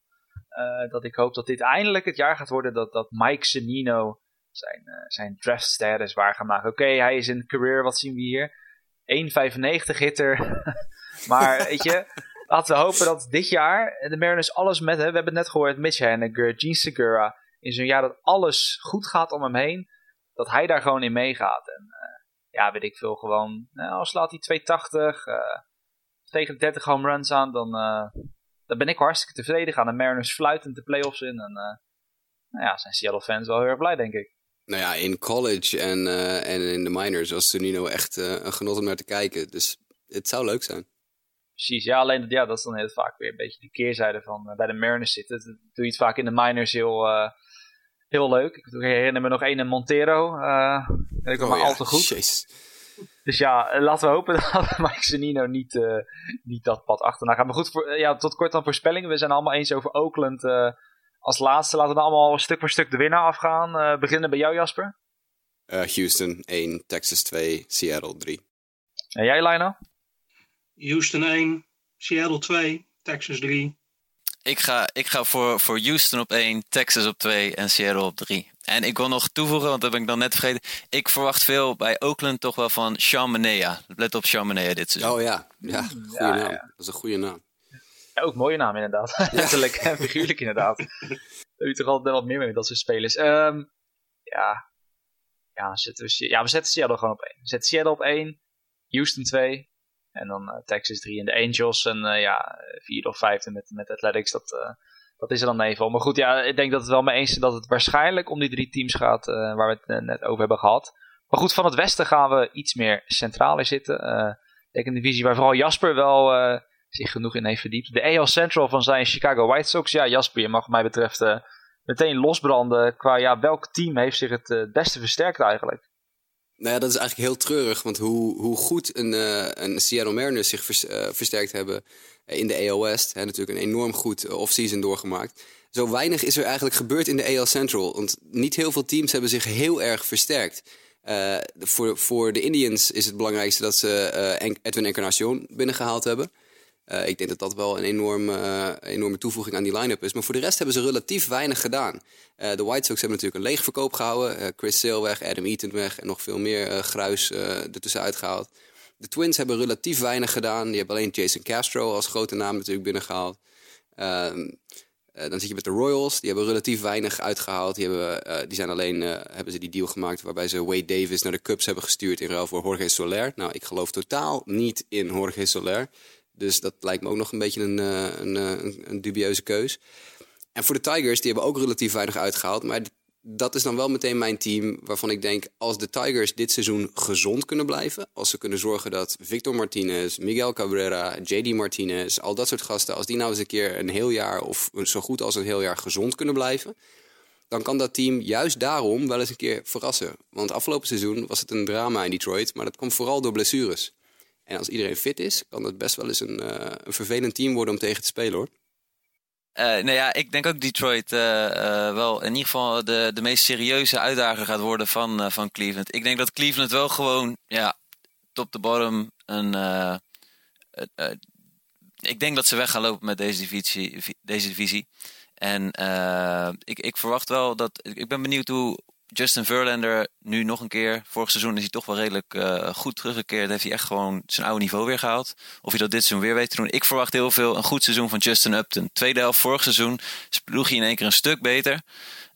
Dat ik hoop dat dit eindelijk het jaar gaat worden dat, dat Mike Senino zijn, eh, zijn draft status waar gaat maken. Oké, hij is in career, wat zien we hier? 1,95 hitter. maar weet je, laten we hopen dat dit jaar de Mariners alles met... Hè, we hebben het net gehoord, Mitch Haniger, Gene Segura. In zo'n jaar dat alles goed gaat om hem heen. Dat hij daar gewoon in meegaat. En eh, ja, weet ik veel, gewoon... Nou, slaat hij 280, eh, tegen 30 home runs aan, dan, dan ben ik hartstikke tevreden. Gaan de Mariners fluitend de playoffs in. En nou ja, zijn Seattle fans wel heel erg blij, denk ik. Nou ja, in college en, eh, en in de minors was Sunino echt eh, een genot om naar te kijken. Dus het zou leuk zijn. Precies, ja, alleen dat, ja, dat is dan heel vaak weer een beetje de keerzijde van eh, bij de Mariners zitten. Dat doe je het vaak in de minors heel, heel leuk. Ik herinner me nog één in Montero. eh ik Oh maar ja, al te goed. jeez. Dus ja, laten we hopen dat Mike Zanino niet, niet dat pad achterna gaat. Maar goed, voor, ja, tot kort dan voorspellingen. We zijn allemaal eens over Oakland als laatste. Laten we allemaal stuk voor stuk de winnaar afgaan. Eh, beginnen bij jou, Jasper. Eh, Houston 1, Texas 2, Seattle 3. En jij, Lionel? Houston 1, Seattle 2, Texas 3. Ik ga, ik ga voor, voor Houston op 1, Texas op 2 en Seattle op 3. En ik wil nog toevoegen, want dat ben ik dan net vergeten. Ik verwacht veel bij Oakland toch wel van Sean Manea. Let op Sean Manea dit seizoen. Oh ja, ja goede ja, naam. ja. Dat is een goede naam. Ja, ook mooie naam inderdaad. Letterlijk en figuurlijk inderdaad. Daar heb je toch altijd wat meer mee met dat soort spelers. Ehm, ja. Ja, zetten we, ja, we zetten Seattle gewoon op 1. We zetten Seattle op 1. Houston 2. En dan eh, Texas 3 en de Angels. En eh, ja, vierde of vijfde met, met Athletics. Dat, eh, dat is er dan even. Maar goed, ja, ik denk dat het wel mee eens is dat het waarschijnlijk om die drie teams gaat waar we het net over hebben gehad. Maar goed, van het westen gaan we iets meer centraler zitten. Ik denk een divisie waar vooral Jasper wel zich genoeg in heeft verdiept. De AL Central van zijn Chicago White Sox. Ja, Jasper, je mag mij betreft eh, meteen losbranden qua ja, welk team heeft zich het eh, beste versterkt eigenlijk. Nou ja, dat is eigenlijk heel treurig. Want hoe, hoe goed een, eh, een Seattle Mariners zich vers- versterkt hebben in de AL West. Hè, natuurlijk een enorm goed offseason doorgemaakt. Zo weinig is er eigenlijk gebeurd in de AL Central. Want niet heel veel teams hebben zich heel erg versterkt. Voor, voor de Indians is het belangrijkste dat ze Edwin Encarnacion binnengehaald hebben. Uh, ik denk dat dat wel een enorme, uh, enorme toevoeging aan die line-up is. Maar voor de rest hebben ze relatief weinig gedaan. Uh, de White Sox hebben natuurlijk een leegverkoop gehouden. Chris Sale weg, Adam Eaton weg en nog veel meer gruis ertussen uitgehaald. De Twins hebben relatief weinig gedaan. Die hebben alleen Jason Castro als grote naam natuurlijk binnengehaald. Ehm, dan zit je met de Royals. Die hebben relatief weinig uitgehaald. Die, hebben, die zijn alleen hebben ze die deal gemaakt waarbij ze Wade Davis naar de Cubs hebben gestuurd in ruil voor Jorge Soler. Nou, ik geloof totaal niet in Jorge Soler. Dus dat lijkt me ook nog een beetje een, eh, eh, een, een dubieuze keus. En voor de Tigers, die hebben ook relatief weinig uitgehaald. Maar dat is dan wel meteen mijn team waarvan ik denk... als de Tigers dit seizoen gezond kunnen blijven... als ze kunnen zorgen dat Victor Martinez, Miguel Cabrera, JD Martinez... al dat soort gasten, als die nou eens een keer een heel jaar... of zo goed als een heel jaar gezond kunnen blijven... dan kan dat team juist daarom wel eens een keer verrassen. Want afgelopen seizoen was het een drama in Detroit... maar dat kwam vooral door blessures. En als iedereen fit is, kan het best wel eens een, uh, een vervelend team worden om tegen te spelen hoor. Uh, nou ja, ik denk ook Detroit uh, wel in ieder geval de, de meest serieuze uitdager gaat worden van, van Cleveland. Ik denk dat Cleveland wel gewoon ja, top de bottom een. ik denk dat ze weg gaan lopen met deze divisie. Deze divisie. En ik, ik verwacht wel dat. Ik ben benieuwd hoe, Justin Verlander nu nog een keer. Vorig seizoen is hij toch wel redelijk uh, goed teruggekeerd. Heeft hij echt gewoon zijn oude niveau weer gehaald. Of hij dat dit seizoen weer weet te doen. Ik verwacht heel veel een goed seizoen van Justin Upton. Tweede helft vorig seizoen sploeg hij in één keer een stuk beter.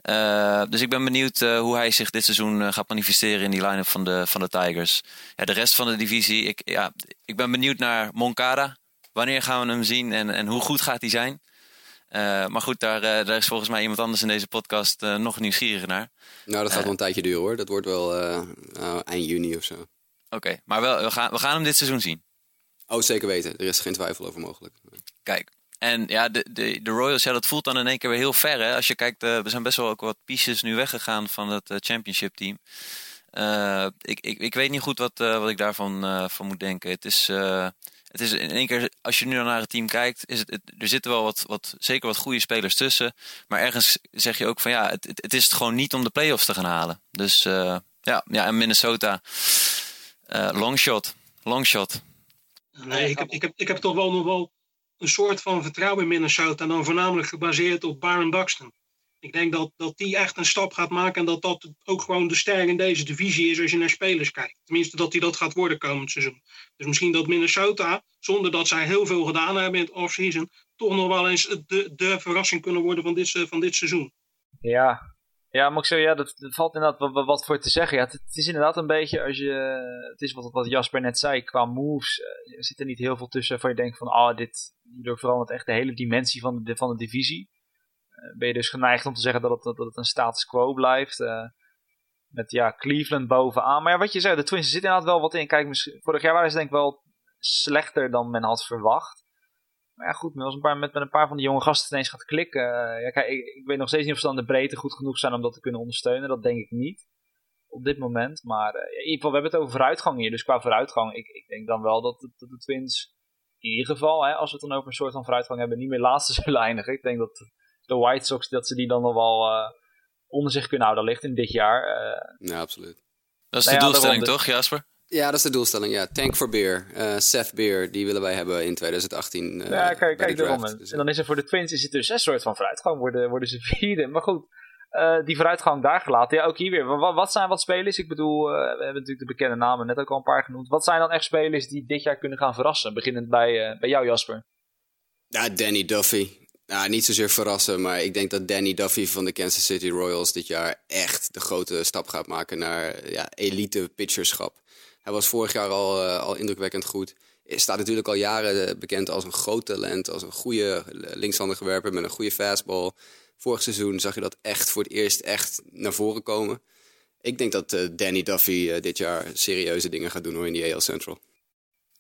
Uh, dus ik ben benieuwd uh, hoe hij zich dit seizoen gaat manifesteren in die line-up van de, van de Tigers. Ja, de rest van de divisie, ik, ja, ik ben benieuwd naar Moncada. Wanneer gaan we hem zien en, en hoe goed gaat hij zijn? Uh, maar goed, daar, uh, daar, is volgens mij iemand anders in deze podcast uh, nog nieuwsgieriger naar. Nou, dat gaat wel een tijdje duren hoor. Dat wordt wel eind juni of zo. Oké, okay, maar wel, we, gaan, we gaan hem dit seizoen zien. Oh, zeker weten. Er is geen twijfel over mogelijk. Kijk, en ja, de, de, de Royals, ja, dat voelt dan in één keer weer heel ver. Hè? Als je kijkt, er zijn best wel ook wat pieces nu weggegaan van het championship team. ik, ik, ik weet niet goed wat, wat ik daarvan van moet denken. Het is het is in één keer, als je nu naar het team kijkt, is het, er zitten wel wat, wat, zeker wat goede spelers tussen. Maar ergens zeg je ook van ja, het, het, is het gewoon niet om de playoffs te gaan halen. Dus uh, ja, ja, en Minnesota, uh, longshot, longshot. Nee, ik heb, ik, heb, ik heb toch wel nog wel een soort van vertrouwen in Minnesota. En dan voornamelijk gebaseerd op Baron Buxton. Ik denk dat, dat die echt een stap gaat maken en dat dat ook gewoon de ster in deze divisie is als je naar spelers kijkt. Tenminste, dat hij dat gaat worden komend seizoen. Dus misschien dat Minnesota, zonder dat zij heel veel gedaan hebben in het offseason, toch nog wel eens de, de verrassing kunnen worden van dit, van dit seizoen. Ja, ja, maar ik ja, dat, valt inderdaad wat, wat, voor te zeggen. Ja, het, is inderdaad een beetje als je. Het is wat, wat Jasper net zei, qua moves. Uh, er zit er niet heel veel tussen van je denkt van, ah, dit. Verandert echt de hele dimensie van de, van de divisie. Eh, ben je dus geneigd om te zeggen dat het, dat het een status quo blijft. Uh, met ja, Cleveland bovenaan. Maar wat je zei, de Twins zitten inderdaad wel wat in. Kijk, vorig jaar waren ze denk ik wel slechter dan men had verwacht. Maar ja, goed, als een paar, met, met een paar van die jonge gasten ineens gaat klikken. Uh, ja, kijk, ik, weet nog steeds niet of ze dan de breedte goed genoeg zijn om dat te kunnen ondersteunen. Dat denk ik niet. Op dit moment. Maar in ieder geval, we hebben het over vooruitgang hier. Dus qua vooruitgang, ik, ik denk dan wel dat, dat de Twins in ieder geval, hè, als we het dan over een soort van vooruitgang hebben, niet meer laatste zullen eindigen. Ik denk dat de White Sox, dat ze die dan nog wel uh, onder zich kunnen houden ligt in dit jaar. Uh, ja, absoluut. Dat is de nou ja, doelstelling toch, Jasper? Ja, dat is de doelstelling, ja. Tank for Beer. Uh, Seth Beer, die willen wij hebben in 2018. Uh, ja, kijk, kijk daarom. Dus, en dan is er voor de Twins is het dus een soort van vooruitgang. Worden, worden ze vierde. Maar goed, uh, die vooruitgang daar gelaten. Ja, ook hier weer. Wat, wat zijn wat spelers? Ik bedoel, we hebben natuurlijk de bekende namen net ook al een paar genoemd. Wat zijn dan echt spelers die dit jaar kunnen gaan verrassen? Beginnend bij, bij jou, Jasper. Ja, Danny Duffy. Nou, niet zozeer verrassen, maar ik denk dat Danny Duffy van de Kansas City Royals dit jaar echt de grote stap gaat maken naar ja, elite pitcherschap. Hij was vorig jaar al, uh, al indrukwekkend goed. Staat natuurlijk al jaren eh, bekend als een groot talent, als een goede linkshandige werper met een goede fastball. Vorig seizoen zag je dat echt voor het eerst echt naar voren komen. Ik denk dat Danny Duffy dit jaar serieuze dingen gaat doen hoor in die AL Central.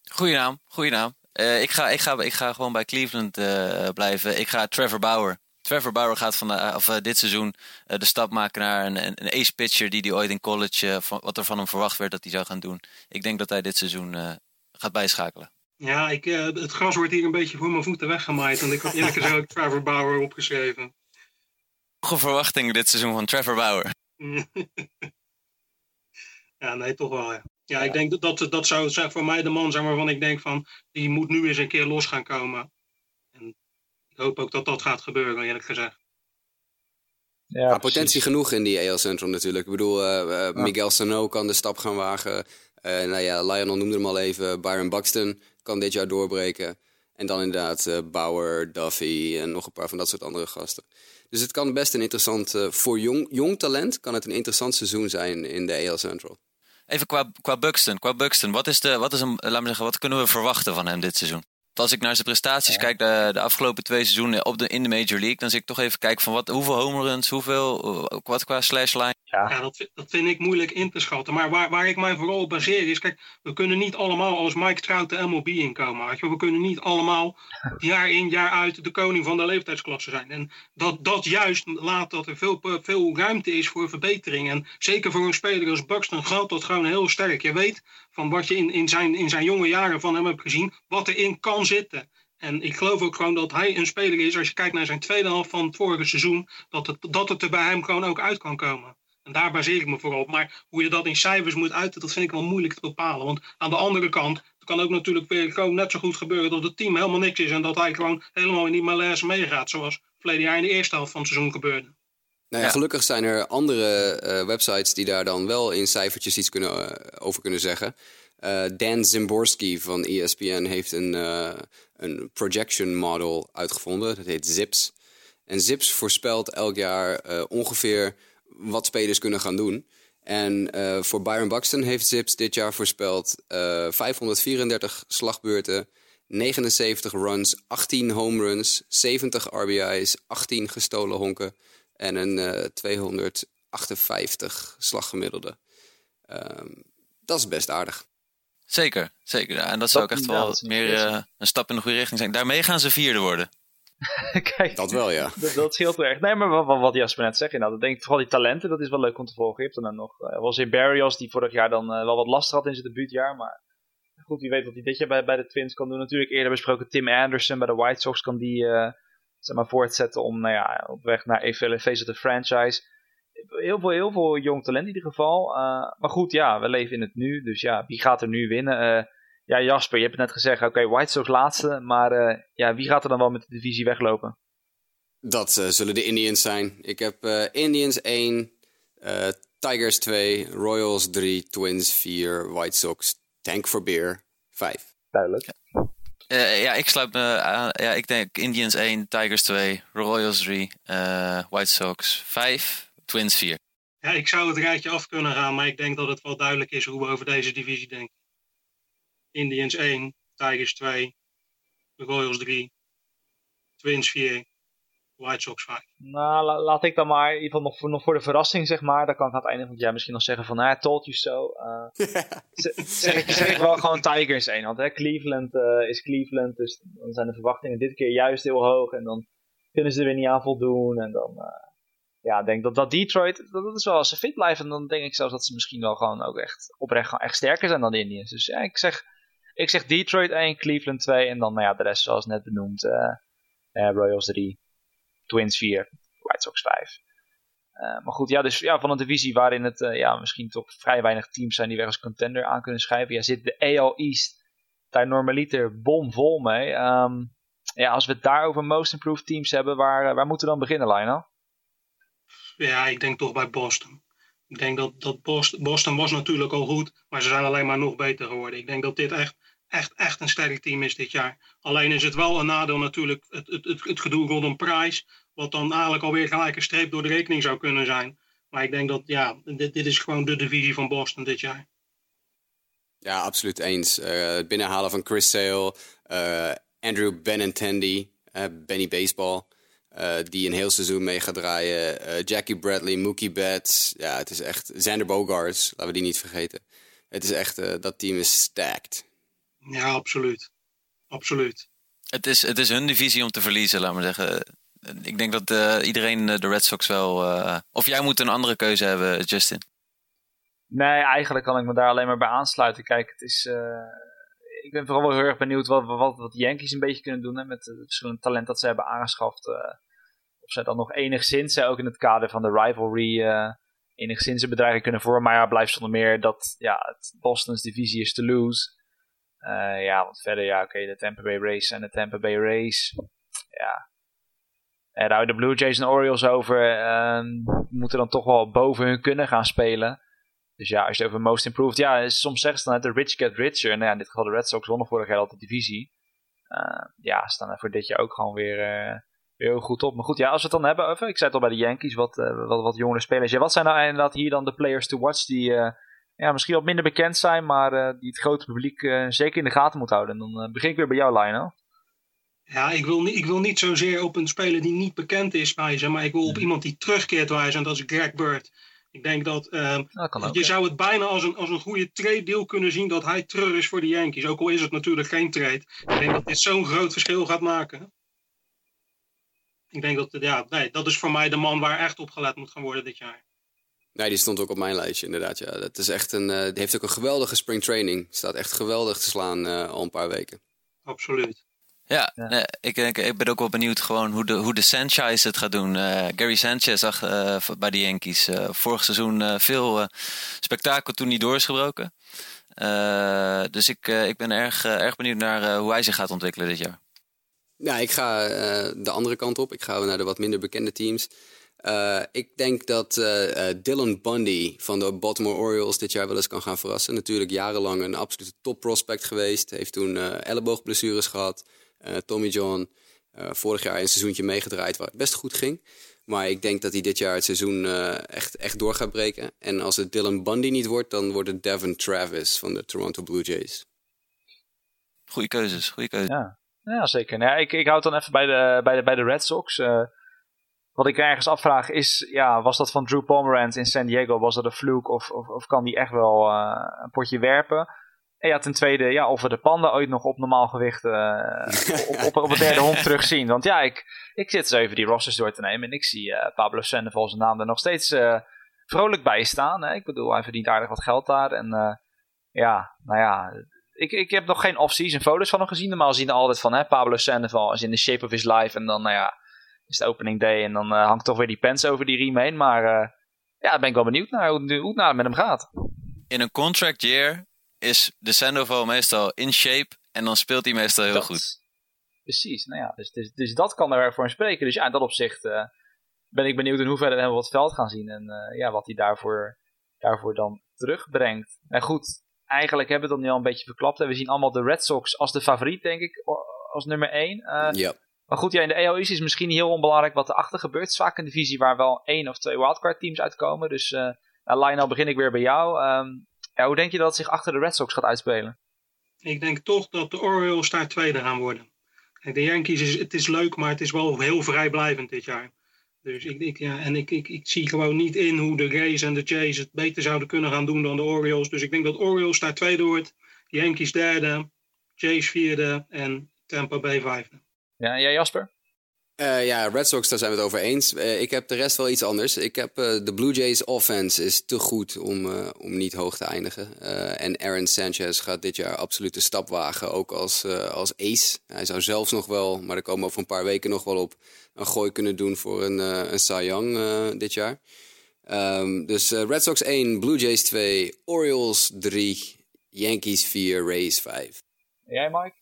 Goeie naam, goeie naam. Uh, ik, ga, ik, ga, ik ga gewoon bij Cleveland uh, blijven. Ik ga Trevor Bauer. Trevor Bauer gaat van, uh, of, dit seizoen de stap maken naar een, een, een ace pitcher die hij ooit in college, van, wat er van hem verwacht werd dat hij zou gaan doen. Ik denk dat hij dit seizoen gaat bijschakelen. Ja, ik, het gras wordt hier een beetje voor mijn voeten weggemaaid. En ik had eerlijk gezegd ook Trevor Bauer opgeschreven. Hoge verwachtingen dit seizoen van Trevor Bauer. ja, nee, toch wel ja. Ja, ik denk dat dat, dat zou zijn voor mij de man zijn waarvan ik denk van die moet nu eens een keer los gaan komen. En ik hoop ook dat dat gaat gebeuren, eerlijk gezegd. Ja, Maar potentie genoeg in die AL Central natuurlijk. Ik bedoel, eh, eh, Miguel Sano kan de stap gaan wagen. Eh nou ja, Lionel noemde hem al even. Byron Buxton kan dit jaar doorbreken. En dan inderdaad eh, Bauer, Duffy en nog een paar van dat soort andere gasten. Dus het kan best een interessant, eh, voor jong, jong talent kan het een interessant seizoen zijn in de AL Central. Even qua, qua Buxton. Qua Buxton, wat, is de, wat, is een, laat me zeggen, wat kunnen we verwachten van hem dit seizoen? Want Als ik naar zijn prestaties kijk de, de afgelopen twee seizoenen op de, in de Major League, dan zit ik toch even kijken van wat, hoeveel home runs, hoeveel, eh, wat qua slash line. Ja, dat, dat vind ik moeilijk in te schatten. Maar waar, waar ik mij vooral op baseer is, kijk, we kunnen niet allemaal als Mike Trout de MLB inkomen. Weet je? wel. We kunnen niet allemaal jaar in jaar uit de koning van de leeftijdsklasse zijn. En dat, dat juist laat dat er veel, veel ruimte is voor verbetering. En zeker voor een speler als Buxton geldt dat gewoon heel sterk. Je weet van wat je in, in, zijn, in zijn jonge jaren van hem hebt gezien, wat erin kan zitten. En ik geloof ook gewoon dat hij een speler is, als je kijkt naar zijn tweede helft van het vorige seizoen, dat het, dat het er bij hem gewoon ook uit kan komen. En daar baseer ik me vooral op. Maar hoe je dat in cijfers moet uiten, dat vind ik wel moeilijk te bepalen. Want aan de andere kant, het kan ook natuurlijk weer gewoon net zo goed gebeuren dat het team helemaal niks is. En dat hij gewoon helemaal in die malaise meegaat. Zoals verleden jaar in de eerste helft van het seizoen gebeurde. Nou ja, Ja. gelukkig zijn er andere eh, websites die daar dan wel in cijfertjes iets kunnen, eh, over kunnen zeggen. Eh, Dan Zimborski van ESPN heeft een, eh, een projection model uitgevonden. Dat heet ZIPS. En ZIPS voorspelt elk jaar eh, ongeveer wat spelers kunnen gaan doen. En eh, voor Byron Buxton heeft ZIPS dit jaar voorspeld eh 534 slagbeurten, 79 runs, 18 home runs, 70 RBI's, 18 gestolen honken en een eh 258 slaggemiddelde. Ehm, dat is best aardig. Zeker, zeker. Ja, en dat zou ook Dat echt wel meer eh, een stap in de goede richting zijn. Daarmee gaan ze vierde worden. Kijk, Dat wel, ja. dat, dat scheelt wel echt. Nee, maar wat, wat- wat Jasper net zegt, inderdaad. Ik denk vooral die talenten, dat is wel leuk om te volgen. Je hebt er dan nog, uh, was in Barrios, die vorig jaar dan eh, wel wat last had in zijn debuutjaar. Maar goed, wie weet wat hij dit jaar bij, bij de Twins kan doen. Natuurlijk eerder besproken Tim Anderson bij de White Sox kan die eh, zeg maar voortzetten om nou ja, op weg naar even face of the franchise. Heel veel, heel veel jong talent in ieder geval. Uh, maar goed, ja, we leven in het nu. Dus ja, wie gaat er nu winnen? Ja, Jasper, je hebt het net gezegd, oké, okay, White Sox laatste. Maar uh, ja, wie gaat er dan wel met de divisie weglopen? Dat uh, zullen de Indians zijn. Ik heb uh, Indians 1, uh, Tigers 2, Royals 3, Twins 4, White Sox, Tank for Beer 5. Duidelijk. Uh, ja, ik sluit me aan. Ja, ik denk Indians 1, Tigers 2, Royals 3, uh, White Sox 5, Twins 4. Ja, ik zou het rijtje af kunnen gaan, maar ik denk dat het wel duidelijk is hoe we over deze divisie denken. Indians 1, Tigers 2, Royals 3, Twins 4, White Sox 5. Nou, la laat ik dan maar in ieder geval nog voor, nog voor de verrassing, zeg maar. Dan kan ik aan het einde van het jaar misschien nog zeggen van, nou, I told you so. Uh, zeg, ik, zeg ik wel gewoon Tigers 1. Want hè, Cleveland uh, is Cleveland, dus dan zijn de verwachtingen dit keer juist heel hoog. En dan kunnen ze er weer niet aan voldoen. En dan, uh, ja, ik denk dat, dat Detroit, dat, dat is wel als ze fit blijven. Dan denk ik zelfs dat ze misschien wel gewoon ook echt oprecht gewoon echt sterker zijn dan de Indians. Dus ja, ik zeg, ik zeg Detroit 1, Cleveland 2. En dan, nou ja, de rest zoals net benoemd, Royals 3. Twins 4, White Sox 5. Uh, maar goed, ja, dus ja, van een divisie waarin het ja, misschien toch vrij weinig teams zijn die weg als contender aan kunnen schrijven. Ja, zit de AL East daar normaliter bomvol mee. Um, ja, als we het daar over most improved teams hebben, waar, waar moeten we dan beginnen, Lionel? Ja, ik denk toch bij Boston. Ik denk dat, dat Boston, Boston was natuurlijk al goed, maar ze zijn alleen maar nog beter geworden. Ik denk dat dit echt echt, echt een sterk team is dit jaar. Alleen is het wel een nadeel natuurlijk het, het, het, het gedoe rondom prijs. Wat dan eigenlijk alweer gelijk een streep door de rekening zou kunnen zijn. Maar ik denk dat ja, dit, dit is gewoon de divisie van Boston dit jaar. Ja, absoluut eens. Uh, het binnenhalen van Chris Sale, uh, Andrew Benintendi, uh, Benny Baseball. die een heel seizoen mee gaat draaien. Jackie Bradley, Mookie Betts. Ja, het is echt... Xander Bogarts, laten we die niet vergeten. Het is echt... dat team is stacked. Ja, absoluut. Absoluut. Het is, het is hun divisie om te verliezen, laat maar zeggen. Ik denk dat uh, iedereen de Red Sox wel... Uh, of jij moet een andere keuze hebben, Justin? Nee, eigenlijk kan ik me daar alleen maar bij aansluiten. Kijk, het is... Uh, ik ben vooral wel heel erg benieuwd wat, wat, wat de Yankees een beetje kunnen doen... Hè, met het verschillende talent dat ze hebben aangeschaft. of zij dan nog enigszins, hè, ook in het kader van de rivalry... enigszins een bedreiging kunnen vormen. Maar ja, blijft zonder meer dat ja, het Boston's divisie is te lose. Uh, ja, want verder, ja, oké, de Tampa Bay Race en de Tampa Bay Race. Ja. En daar de Blue Jays en Orioles over. Uh, moeten dan toch wel boven hun kunnen gaan spelen. Dus ja, als je het over most improved. Ja, soms zeggen ze dan de rich get richer. Nou ja, in dit geval de Red Sox wonnen vorig jaar altijd de divisie. Uh, ja, staan er voor dit jaar ook gewoon weer, uh, weer heel goed op. Maar goed, ja, als we het dan hebben over. Ik zei het al bij de Yankees, wat, wat, wat jongere spelers. Ja, wat zijn nou inderdaad hier dan de players to watch die ja, misschien wat minder bekend zijn, maar die het grote publiek zeker in de gaten moet houden. En dan begin ik weer bij jou, Lionel. Ja, ik wil, niet, ik wil niet zozeer op een speler die niet bekend is wijzen, maar ik wil op iemand die terugkeert wijzen. En dat is Greg Bird. Ik denk dat, dat je zou het bijna als een, als een goede trade deal kunnen zien dat hij terug is voor de Yankees. Ook al is het natuurlijk geen trade. Ik denk dat dit zo'n groot verschil gaat maken. Ik denk dat, ja, nee, dat is voor mij de man waar echt op gelet moet gaan worden dit jaar. Nee, die stond ook op mijn lijstje inderdaad. Ja. Dat is echt een, uh, die heeft ook een geweldige springtraining. Staat echt geweldig te slaan uh, al een paar weken. Absoluut. Ja, Nee, ik, denk, ik ben ook wel benieuwd gewoon hoe de, hoe de Sanchez het gaat doen. Uh, Gary Sanchez zag uh, bij de Yankees uh, vorig seizoen veel spektakel toen hij door is gebroken. dus ik, ik ben erg, erg benieuwd naar hoe hij zich gaat ontwikkelen dit jaar. Ja, ik ga de andere kant op. Ik ga naar de wat minder bekende teams. Ik denk dat Dylan Bundy van de Baltimore Orioles dit jaar wel eens kan gaan verrassen. Natuurlijk jarenlang een absolute top prospect geweest. Heeft toen elleboogblessures gehad. Uh, Tommy John. Uh, vorig jaar een seizoentje meegedraaid waar het best goed ging. Maar ik denk dat hij dit jaar het seizoen uh, echt, echt door gaat breken. En als het Dylan Bundy niet wordt, dan wordt het Devin Travis van de Toronto Blue Jays. Goeie keuzes, goede keuzes. Ja, ja zeker. Nou, ik, ik houd dan even bij de, bij de, bij de Red Sox. Wat ik ergens afvraag is, ja, was dat van Drew Pomeranz in San Diego, was dat een fluke of, of, of kan die echt wel een potje werpen? En ja, ten tweede, ja, of we de panda ooit nog op normaal gewicht uh, op, op, op het derde hond terugzien. Want ja, ik, ik zit zo even die rosters door te nemen en ik zie uh, Pablo Sandoval zijn naam er nog steeds vrolijk bij staan. Hè? Ik bedoel, hij verdient aardig wat geld daar. En ja, nou ja, ik, ik heb nog geen off-season foto's van hem gezien. Normaal zien we altijd van hè, Pablo Sandoval is in the shape of his life. En dan, nou ja, is het opening day en dan hangt toch weer die pens over die riem heen. Maar ja, daar ben ik wel benieuwd naar hoe, hoe het nou met hem gaat. In een contract year is de Sandoval meestal in shape en dan speelt hij meestal heel goed. Precies, nou ja, dus, dus, dus, dat kan er voor hem spreken. Dus ja, in dat opzicht uh, ben ik benieuwd in hoeverre we wat veld gaan zien en uh, ja, wat hij daarvoor, daarvoor dan terugbrengt. En goed, eigenlijk hebben we het dan nu al een beetje verklapt. En we zien allemaal de Red Sox als de favoriet, denk ik, als nummer 1. Uh, ja. Maar goed, ja, in de East is misschien heel onbelangrijk wat erachter gebeurt. Het is vaak een divisie waar wel één of twee wildcard teams uitkomen. Dus uh, Lionel, begin ik weer bij jou. Ja, hoe denk je dat het zich achter de Red Sox gaat uitspelen? Ik denk toch dat de Orioles daar tweede gaan worden. de Yankees, is, het is leuk, maar het is wel heel vrijblijvend dit jaar. Dus ik, ik, ja, en ik, ik, ik zie gewoon niet in hoe de Rays en de Jays het beter zouden kunnen gaan doen dan de Orioles. Dus ik denk dat Orioles daar tweede wordt, Yankees derde, Jays vierde en Tampa Bay vijfde. Ja, jij Jasper? Uh, ja, Red Sox, daar zijn we het over eens. Uh, ik heb de rest wel iets anders. Ik heb uh, de Blue Jays offense is te goed om, om niet hoog te eindigen. en Aaron Sanchez gaat dit jaar absoluut de stap wagen, ook als, als ace. Hij zou zelfs nog wel, maar daar komen we over een paar weken nog wel op, een gooi kunnen doen voor een, een Cy Young dit jaar. Um, dus Red Sox 1, Blue Jays 2, Orioles 3, Yankees 4, Rays 5. jij Mike?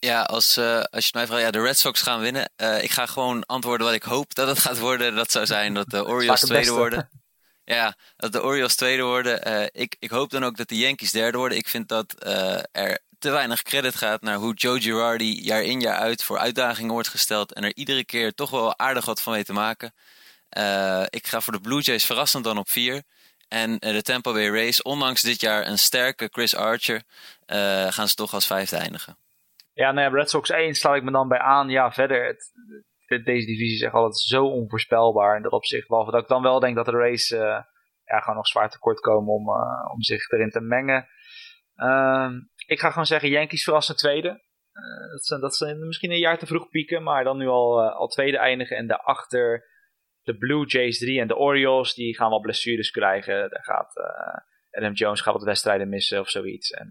Ja, als, uh, als je mij vraagt, ja, de Red Sox gaan winnen. Uh, ik ga gewoon antwoorden wat ik hoop dat het gaat worden. Dat zou zijn dat de Orioles tweede worden. Ja, dat de Orioles tweede worden. Uh, ik, ik hoop dan ook dat de Yankees derde worden. Ik vind dat er te weinig credit gaat naar hoe Joe Girardi jaar in jaar uit voor uitdagingen wordt gesteld. En er iedere keer toch wel aardig wat van weet te maken. ik ga voor de Blue Jays verrassend dan op vier. En de Tampa Bay Rays, ondanks dit jaar een sterke Chris Archer, gaan ze toch als vijfde eindigen. Ja, nou ja, Red Sox 1 sluit ik me dan bij aan. Ja, verder, het, deze divisie is altijd zo onvoorspelbaar in dat opzicht. Behalve dat ik dan wel denk dat de race uh, ja, gewoon nog zwaar tekort komen om, uh, om zich erin te mengen. Uh, ik ga gewoon zeggen Yankees verrassen tweede. Uh, dat, zijn, dat zijn misschien een jaar te vroeg pieken, maar dan nu al, al tweede eindigen. En daarachter de Blue Jays 3 en de Orioles, die gaan wel blessures krijgen. Daar gaat Adam Jones gaat wat wedstrijden missen of zoiets. En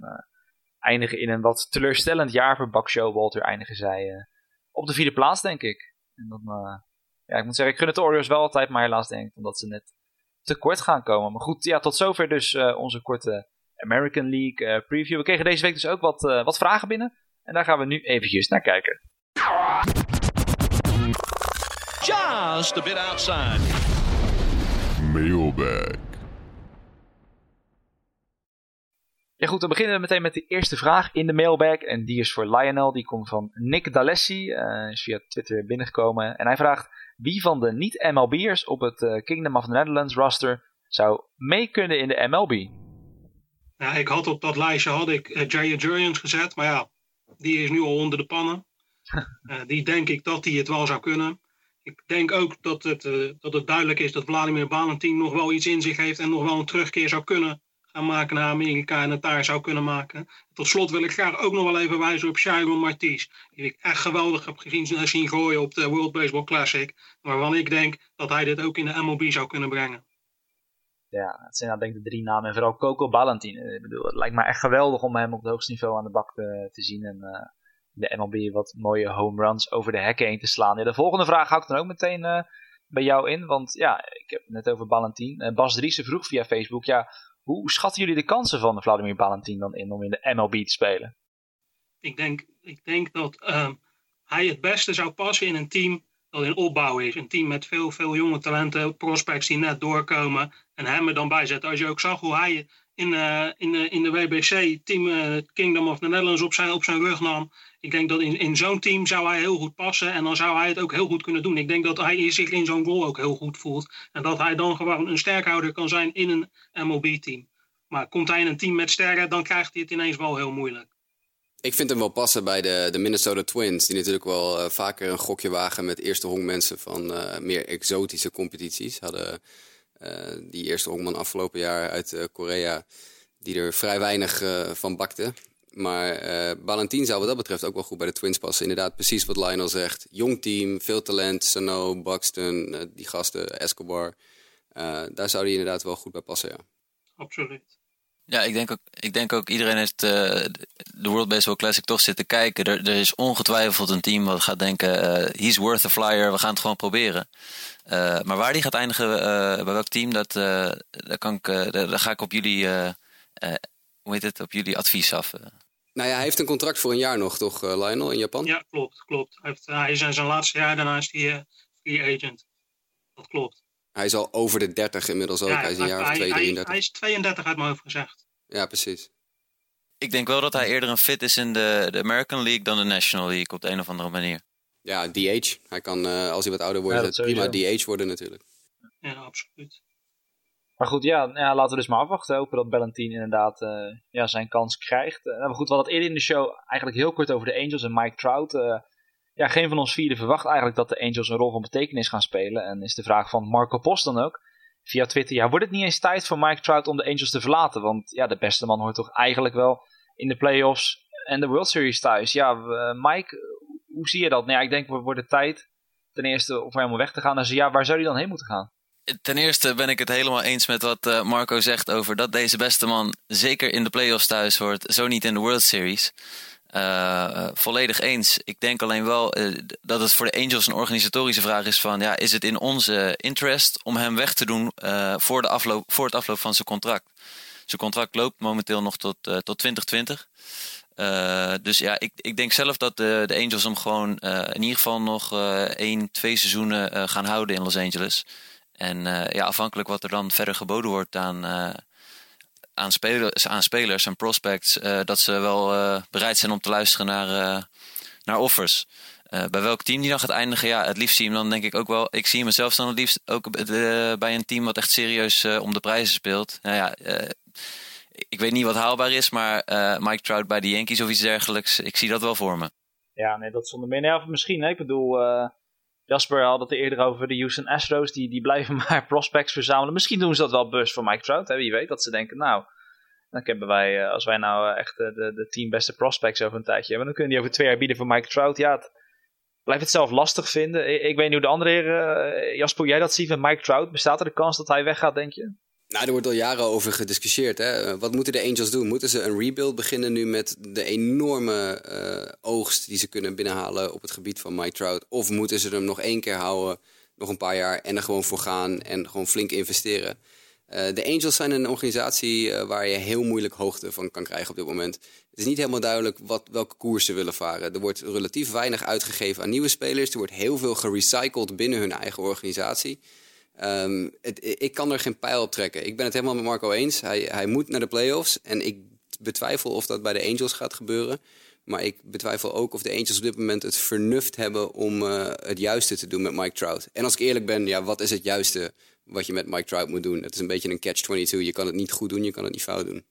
eindigen in een wat teleurstellend jaar voor Buck Showalter. Eindigen zij uh, op de vierde plaats, denk ik. En dan, uh, ja, ik moet zeggen, ik gun het de Orioles wel altijd, maar helaas denk ik omdat ze net tekort gaan komen. Maar goed, ja, tot zover dus uh, onze korte American League uh, preview. We kregen deze week dus ook wat, uh, wat vragen binnen. En daar gaan we nu eventjes naar kijken. Just a bit outside. Mailbag. Ja goed, dan beginnen we meteen met de eerste vraag in de mailbag. En die is voor Lionel. Die komt van Nick D'Alessi. Uh, is via Twitter binnengekomen. En hij vraagt wie van de niet-MLB'ers op het uh, Kingdom of the Netherlands roster zou mee kunnen in de MLB? Ja, ik had op dat lijstje had ik uh, Jay Jurians gezet. Maar ja, die is nu al onder de pannen. die denk ik dat hij het wel zou kunnen. Ik denk ook dat het, dat het duidelijk is dat Vladimir Valentin nog wel iets in zich heeft en nog wel een terugkeer zou kunnen gaan maken naar Amerika en het daar zou kunnen maken. Tot slot wil ik graag ook nog wel even wijzen op Sharon Marties. Die ik echt geweldig heb gezien, zien gooien op de World Baseball Classic. Waarvan ik denk dat hij dit ook in de MLB zou kunnen brengen. Ja, het zijn nou denk ik de drie namen. En vooral Coco Valentin. Ik bedoel, het lijkt me echt geweldig om hem op het hoogste niveau aan de bak te, te zien. En uh, de MLB wat mooie home runs over de hekken heen te slaan. De volgende vraag hou ik dan ook meteen uh, bij jou in. Want ja, ik heb het net over. Uh, Bas Driessen vroeg via Facebook. Ja, hoe schatten jullie de kansen van Vladimir Valentin dan in om in de MLB te spelen? Ik denk, ik denk dat uh, hij het beste zou passen in een team dat in opbouw is. Een team met veel, veel jonge talenten, prospects die net doorkomen. En hem er dan bij zetten. Als je ook zag hoe hij in, uh, in, uh, in de WBC team uh, Kingdom of the Netherlands op zijn, op zijn rug nam. Ik denk dat in, in zo'n team zou hij heel goed passen. En dan zou hij het ook heel goed kunnen doen. Ik denk dat hij zich in zo'n rol ook heel goed voelt. En dat hij dan gewoon een sterkhouder kan zijn in een MLB-team. Maar komt hij in een team met sterren, dan krijgt hij het ineens wel heel moeilijk. Ik vind hem wel passen bij de, de Minnesota Twins. Die natuurlijk wel vaker een gokje wagen met eerste honkmensen van meer exotische competities. Hadden die eerste honkman afgelopen jaar uit Korea, die er vrij weinig van bakte. Maar Valentin zou wat dat betreft ook wel goed bij de Twins passen. Inderdaad, precies wat Lionel zegt. Jong team, veel talent. Sano, Buxton, die gasten, Escobar. daar zou hij inderdaad wel goed bij passen, ja. Absoluut. Ja, ik denk ook, ik denk ook iedereen heeft uh, de World Baseball Classic toch zitten kijken. Er, er is ongetwijfeld een team wat gaat denken, uh, he's worth a flyer, we gaan het gewoon proberen. Uh, maar waar die gaat eindigen, bij welk team, dat, daar, kan ik, daar ga ik op jullie, hoe heet het, op jullie advies af. Nou ja, hij heeft een contract voor een jaar nog, toch Lionel, in Japan? Ja, klopt, klopt. Hij, heeft, hij is in zijn laatste jaar, daarna is hij free agent. Dat klopt. Hij is al over de 30 inmiddels ook. Ja, hij is een jaar of 2, 33. Hij is 32 uit mijn hoofd gezegd. Ja, precies. Ik denk wel dat hij eerder een fit is in de, de American League dan de National League op de een of andere manier. Ja, DH. Hij kan, uh, als hij wat ouder wordt, ja, prima DH worden natuurlijk. Ja, absoluut. Maar goed, ja, ja, laten we dus maar afwachten. Hopen dat Ballantine inderdaad uh, ja, zijn kans krijgt. Uh, maar goed, we hadden het eerder in de show eigenlijk heel kort over de Angels en Mike Trout ja, geen van ons vieren verwacht eigenlijk dat de Angels een rol van betekenis gaan spelen. En is de vraag van Marco Post dan ook via Twitter: ja, wordt het niet eens tijd voor Mike Trout om de Angels te verlaten? Want ja, de beste man hoort toch eigenlijk wel in de playoffs en de World Series thuis. Ja, uh, Mike, hoe zie je dat? Nou ik denk we worden tijd ten eerste om helemaal weg te gaan. Dus ja, waar zou hij dan heen moeten gaan? Ten eerste ben ik het helemaal eens met wat uh, Marco zegt over dat deze beste man zeker in de playoffs thuis hoort, zo niet in de World Series. Uh, volledig eens. Ik denk alleen wel uh, dat het voor de Angels een organisatorische vraag is van ja, is het in onze interest om hem weg te doen voor, de afloop, voor het afloop van zijn contract? Zijn contract loopt momenteel nog tot, tot 2020. dus ja, ik, ik denk zelf dat de, de Angels hem gewoon in ieder geval nog één, twee seizoenen gaan houden in Los Angeles. En ja, afhankelijk wat er dan verder geboden wordt aan aan spelers, aan spelers en prospects uh, dat ze wel uh, bereid zijn om te luisteren naar, uh, naar offers. bij welk team die dan gaat eindigen, ja, het liefst zie hem dan denk ik ook wel. Ik zie mezelf dan het liefst ook bij een team wat echt serieus om de prijzen speelt. Nou ja, ik weet niet wat haalbaar is, maar Mike Trout bij de Yankees of iets dergelijks, ik zie dat wel voor me. Ja, nee, dat zonder meer. Nee, misschien, ik bedoel, Jasper had het eerder over de Houston Astros. Die, die blijven maar prospects verzamelen. Misschien doen ze dat wel bewust voor Mike Trout. Hè? Wie weet dat ze denken, nou, dan hebben wij, eh, als wij nou eh, echt de, de team beste prospects over een tijdje hebben, dan kunnen die over twee jaar bieden voor Mike Trout. Ja, het, het zelf lastig vinden. Ik, weet niet hoe de andere heren, Jasper, jij dat ziet van Mike Trout. Bestaat er de kans dat hij weggaat, denk je? Nou, er wordt al jaren over gediscussieerd. Hè? Wat moeten de Angels doen? Moeten ze een rebuild beginnen nu met de enorme uh, oogst die ze kunnen binnenhalen op het gebied van Mike Trout? Of moeten ze hem nog één keer houden nog een paar jaar en er gewoon voor gaan en gewoon flink investeren. Eh, de Angels zijn een organisatie eh, waar je heel moeilijk hoogte van kan krijgen op dit moment. Het is niet helemaal duidelijk wat, welke koers ze willen varen. Er wordt relatief weinig uitgegeven aan nieuwe spelers. Er wordt heel veel gerecycled binnen hun eigen organisatie. Ehm, ik kan er geen pijl op trekken. Ik ben het helemaal met Marco eens. Hij, hij moet naar de playoffs. En ik betwijfel of dat bij de Angels gaat gebeuren. Maar ik betwijfel ook of de Angels op dit moment het vernuft hebben om uh, het juiste te doen met Mike Trout. En als ik eerlijk ben, ja, wat is het juiste wat je met Mike Trout moet doen? Het is een beetje een catch-22. Je kan het niet goed doen, je kan het niet fout doen.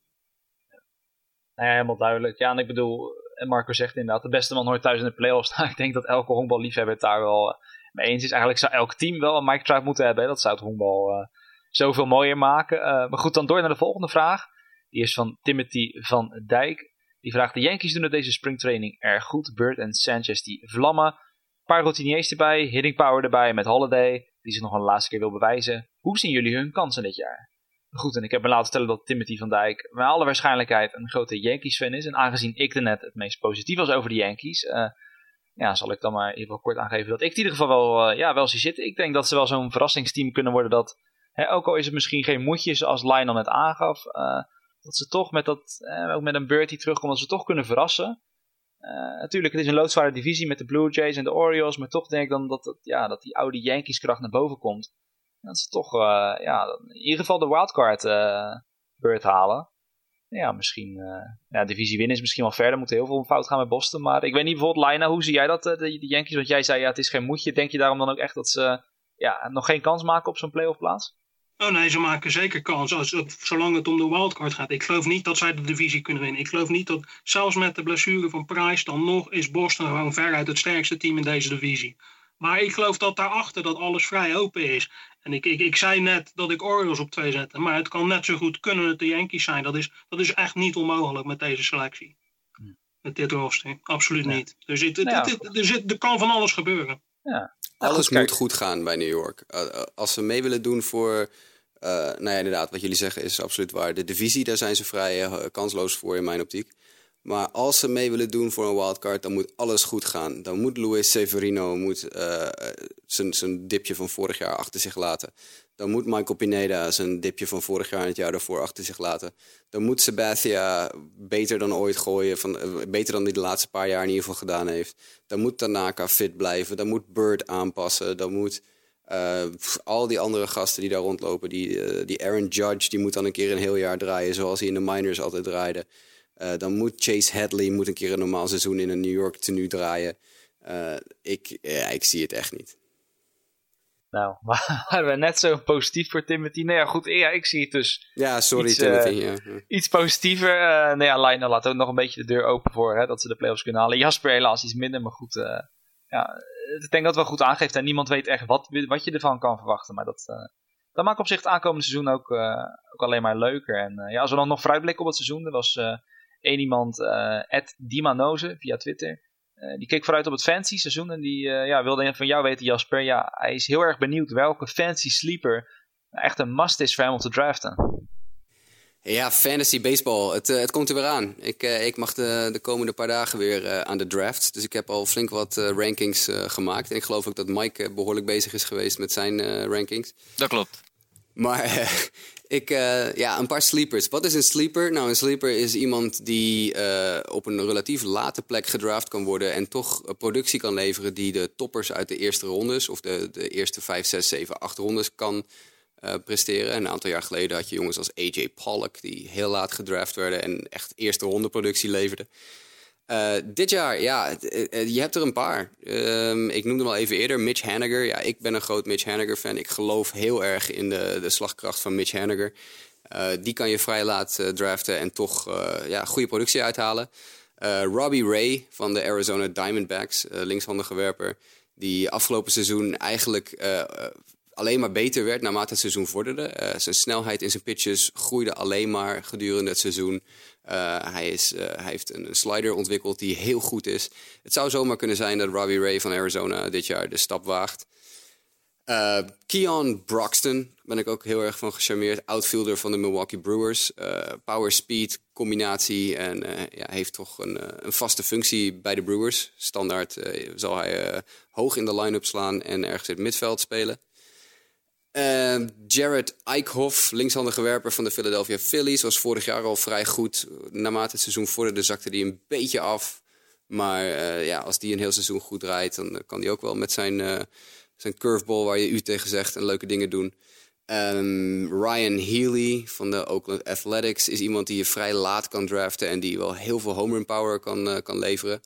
Nou ja, helemaal duidelijk. Ja, en ik bedoel, Marco zegt inderdaad, de beste man nooit thuis in de playoffs staan. ik denk dat elke honkballiefhebber daar wel mee eens is. Eigenlijk zou elk team wel een Mike Trout moeten hebben. Dat zou het honkbal uh, zoveel mooier maken. maar goed, dan door naar de volgende vraag. Die is van Timothy van Dijk. Die vraagt: De Yankees doen het deze springtraining erg goed. Bird en Sanchez die vlammen. Een paar routiniers erbij, hitting power erbij met Holiday, die zich nog een laatste keer wil bewijzen. Hoe zien jullie hun kansen dit jaar? Goed, en ik heb me laten vertellen dat Timothy van Dijk met alle waarschijnlijkheid een grote Yankees-fan is. En aangezien ik er net het meest positief was over de Yankees, uh, ja, zal ik dan maar even kort aangeven dat ik in ieder geval wel, uh, ja, wel zie zitten. Ik denk dat ze wel zo'n verrassingsteam kunnen worden dat, hè, ook al is het misschien geen moedje zoals Lionel net aangaf, uh, dat ze toch met, dat, eh, ook met een Bird die terugkomt, dat ze toch kunnen verrassen. Uh, natuurlijk, het is een loodzware divisie met de Blue Jays en de Orioles, maar toch denk ik dan dat, dat, ja, dat die oude Yankees kracht naar boven komt. Dat ze toch ja, in ieder geval de wildcard beurt halen. Ja, misschien. ja, divisie winnen is misschien wel verder. Moet heel veel fout gaan met Boston. Maar ik weet niet, bijvoorbeeld, Lina, hoe zie jij dat, de, de Yankees? Want jij zei, ja, het is geen moedje. Denk je daarom dan ook echt dat ze ja, nog geen kans maken op zo'n playoff plaats? Oh nee, ze maken zeker kans, als, zolang het om de wildcard gaat. Ik geloof niet dat zij de divisie kunnen winnen. Ik geloof niet dat, zelfs met de blessure van Price, dan nog is Boston gewoon veruit het sterkste team in deze divisie. Maar ik geloof dat daarachter dat alles vrij open is. En ik, ik, ik zei net dat ik Orioles op twee zette, maar het kan net zo goed kunnen het de Yankees zijn. Dat is, dat is echt niet onmogelijk met deze selectie. Met dit roster, absoluut ja. niet. Dus het, het, het, er, zit, er kan van alles gebeuren. Ja. Alles moet goed gaan bij New York. Uh, als ze mee willen doen voor. Uh, nou ja, inderdaad, wat jullie zeggen is absoluut waar. De divisie, daar zijn ze vrij uh, kansloos voor in mijn optiek. Maar als ze mee willen doen voor een wildcard, dan moet alles goed gaan. Dan moet Luis Severino moet, zijn dipje van vorig jaar achter zich laten. Dan moet Michael Pineda zijn dipje van vorig jaar en het jaar daarvoor achter zich laten. Dan moet Sabathia beter dan ooit gooien. Van, beter dan hij de laatste paar jaar in ieder geval gedaan heeft. Dan moet Tanaka fit blijven. Dan moet Bird aanpassen. Dan moet uh, al die andere gasten die daar rondlopen. Die, uh, die Aaron Judge, die moet dan een keer een heel jaar draaien. Zoals hij in de minors altijd draaide. Uh, dan moet Chase Hadley moet een keer een normaal seizoen in een New York tenue draaien. ik, ja, ik zie het echt niet. Nou, waren we net zo positief voor Timothy? Nou ja, goed, ja, ik zie het dus. Ja, sorry iets, Timothy. Uh, ja. Iets positiever. Nou ja, Lionel laat ook nog een beetje de deur open voor hè, dat ze de playoffs kunnen halen. Jasper helaas iets minder, maar goed. Ja, ik denk dat het wel goed aangeeft en niemand weet echt wat, wat je ervan kan verwachten. Maar dat, dat maakt op zich het aankomende seizoen ook, ook alleen maar leuker. En ja, als we dan nog vooruitblikken op het seizoen, er was één iemand, Ed Dimanoze, via Twitter. Uh, die keek vooruit op het fancy seizoen en die uh, ja, wilde van jou weten, Jasper. Ja, hij is heel erg benieuwd welke fancy sleeper echt een must is voor hem om te draften. Ja, fantasy baseball. Het, uh, het komt er weer aan. Ik, ik mag de, de komende paar dagen weer aan de draft. Dus ik heb al flink wat rankings gemaakt. En ik geloof ook dat Mike behoorlijk bezig is geweest met zijn rankings. Dat klopt. Maar ik, uh, ja, een paar sleepers. Wat is een sleeper? Nou, een sleeper is iemand die uh, op een relatief late plek gedraft kan worden en toch productie kan leveren die de toppers uit de eerste rondes of de, de eerste 5, 6, 7, 8 rondes kan presteren. Een aantal jaar geleden had je jongens als AJ Pollock die heel laat gedraft werden en echt eerste ronde productie leverden. Uh, dit jaar, ja, je hebt er een paar. Um, ik noemde hem al even eerder, Mitch Haniger. Ja, ik ben een groot Mitch Haniger fan. Ik geloof heel erg in de, de slagkracht van Mitch Haniger. Die kan je vrij laat draften en toch ja, goede productie uithalen. Robbie Ray van de Arizona Diamondbacks, linkshandige werper. Die afgelopen seizoen eigenlijk alleen maar beter werd naarmate het seizoen vorderde. zijn snelheid in zijn pitches groeide alleen maar gedurende het seizoen. Uh, hij, is, uh, hij heeft een, slider ontwikkeld die heel goed is. Het zou zomaar kunnen zijn dat Robbie Ray van Arizona dit jaar de stap waagt. Uh, Keon Broxton ben ik ook heel erg van gecharmeerd. Outfielder van de Milwaukee Brewers. Uh, power speed combinatie en ja, heeft toch een, een, vaste functie bij de Brewers. Standaard zal hij hoog in de line-up slaan en ergens in het midveld spelen. Jared Eichhoff, linkshandige werper van de Philadelphia Phillies, was vorig jaar al vrij goed. Naarmate het seizoen vorderde zakte hij een beetje af. Maar ja, als die een heel seizoen goed draait, dan kan hij ook wel met zijn zijn curveball waar je u tegen zegt en leuke dingen doen. Um, Ryan Healy van de Oakland Athletics is iemand die je vrij laat kan draften en die wel heel veel home run power kan, uh, kan leveren.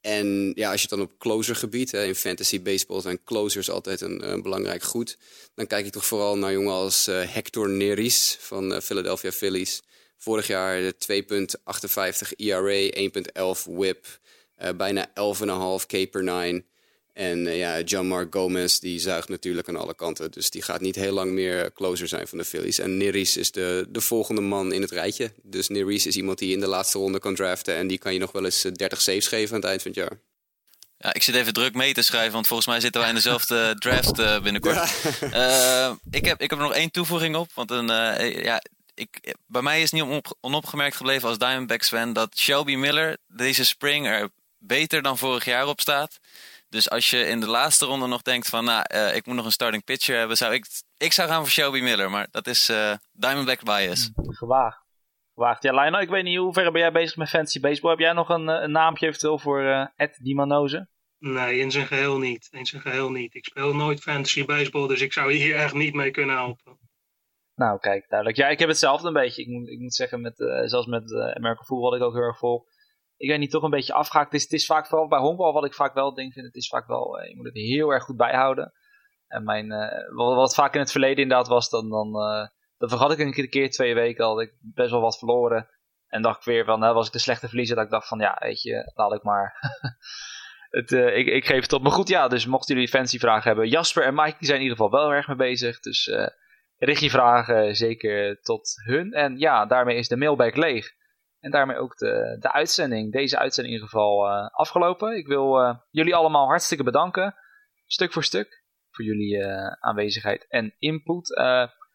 En ja, als je het dan op closer gebied, hè, in fantasy baseball zijn closers altijd een, een, belangrijk goed. Dan kijk ik toch vooral naar jongen als uh, Hector Neris van uh, Philadelphia Phillies. Vorig jaar 2,58 ERA, 1,11 whip, bijna 11,5 K per 9. En uh, ja, John-Mark Gomez die zuigt natuurlijk aan alle kanten. Dus die gaat niet heel lang meer closer zijn van de Phillies. En Neris is de, de volgende man in het rijtje. Dus Neris is iemand die in de laatste ronde kan draften. En die kan je nog wel eens 30 eh, saves geven aan het eind van het jaar. Ja, ik zit even druk mee te schrijven, want volgens mij zitten wij in dezelfde draft uh, binnenkort. Ja. ik, heb, ik heb er nog één toevoeging op. Want een, ja, ik, bij mij is niet onop, onopgemerkt gebleven als Diamondbacks fan dat Shelby Miller deze spring er beter dan vorig jaar op staat. Dus als je in de laatste ronde nog denkt van, nou, uh, ik moet nog een starting pitcher hebben, zou ik, ik zou gaan voor Shelby Miller. Maar dat is uh, Diamondback bias. Gewaagd. Gewaagd. Ja, Lionel, ik weet niet, hoe ver ben jij bezig met fantasy baseball? Heb jij nog een, eh, een naampje eventueel voor uh, Ed Dimanoze? Nee, in zijn geheel niet. In zijn geheel niet. Ik speel nooit fantasy baseball, dus ik zou hier echt niet mee kunnen helpen. Nou, kijk, duidelijk. Ja, ik heb hetzelfde een beetje. Ik moet, ik moet zeggen, met, uh, zelfs met uh, American Football wat ik ook heel erg volg ik weet niet, toch een beetje afgehaakt. Is, het is vaak vooral bij honkbal wat ik vaak wel denk, vind, het is vaak wel, eh, je moet het heel erg goed bijhouden. En mijn, uh, wat, wat, vaak in het verleden inderdaad was, dan, dan, uh, dan vergat ik een keer twee weken al, ik best wel wat verloren. En dacht ik weer van, was ik de slechte verliezer, dat ik dacht van, ja, weet je, laat ik maar. het, ik, ik geef het op. Maar goed, ja, dus mochten jullie fancy vragen hebben, Jasper en Mike die zijn in ieder geval wel erg mee bezig. Dus richt je vragen zeker tot hun. En ja, daarmee is de mailbag leeg. En daarmee ook de, de uitzending, deze uitzending in ieder geval, uh, afgelopen. Ik wil uh, jullie allemaal hartstikke bedanken, stuk voor stuk, voor jullie uh, aanwezigheid en input.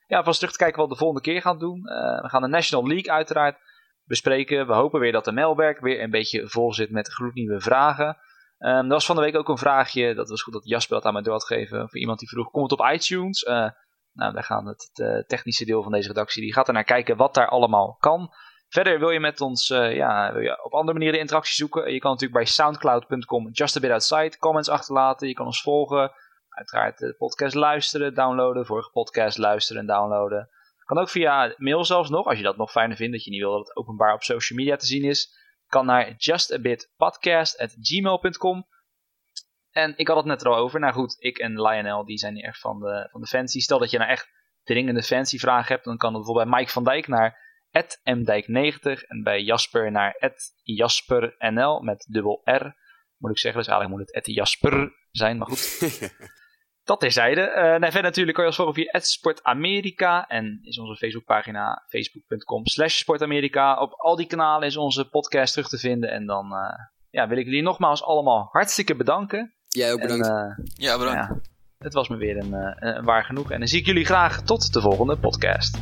ja, vast terug te kijken wat we de volgende keer gaan doen. we gaan de National League uiteraard bespreken. We hopen weer dat de mailwerk weer een beetje vol zit met gloednieuwe vragen. Um, er was van de week ook een vraagje, dat was goed dat Jasper dat aan mij door had gegeven, voor iemand die vroeg, komt het op iTunes? nou, wij gaan het, het technische deel van deze redactie, die gaat er naar kijken wat daar allemaal kan. Verder wil je met ons uh, ja, wil je op andere manieren interactie zoeken. Je kan natuurlijk bij soundcloud.com just a bit outside comments achterlaten. Je kan ons volgen. Uiteraard de podcast luisteren, downloaden. Vorige podcast luisteren en downloaden. Kan ook via mail zelfs nog, als je dat nog fijner vindt. Dat je niet wil dat het openbaar op social media te zien is. Kan naar justabitpodcast.gmail.com En ik had het net er al over. Nou goed, ik en Lionel die zijn niet echt van de, van de fancy. Stel dat je nou echt dringende fancy vragen hebt. Dan kan het bijvoorbeeld bij Mike van Dijk naar mdijk90 en bij Jasper naar jaspernl met dubbel R. Moet ik zeggen, dus eigenlijk moet het Jasper zijn, maar goed. Dat terzijde. Uh, nou, verder natuurlijk kan je ons volgen via Sportamerika en is onze Facebookpagina facebook.com slash sportamerika. Op al die kanalen is onze podcast terug te vinden en dan uh, ja, wil ik jullie nogmaals allemaal hartstikke bedanken. Jij ook bedankt. En, uh, ja, bedankt. Ja, het was me weer een, een waar genoeg en dan zie ik jullie graag tot de volgende podcast.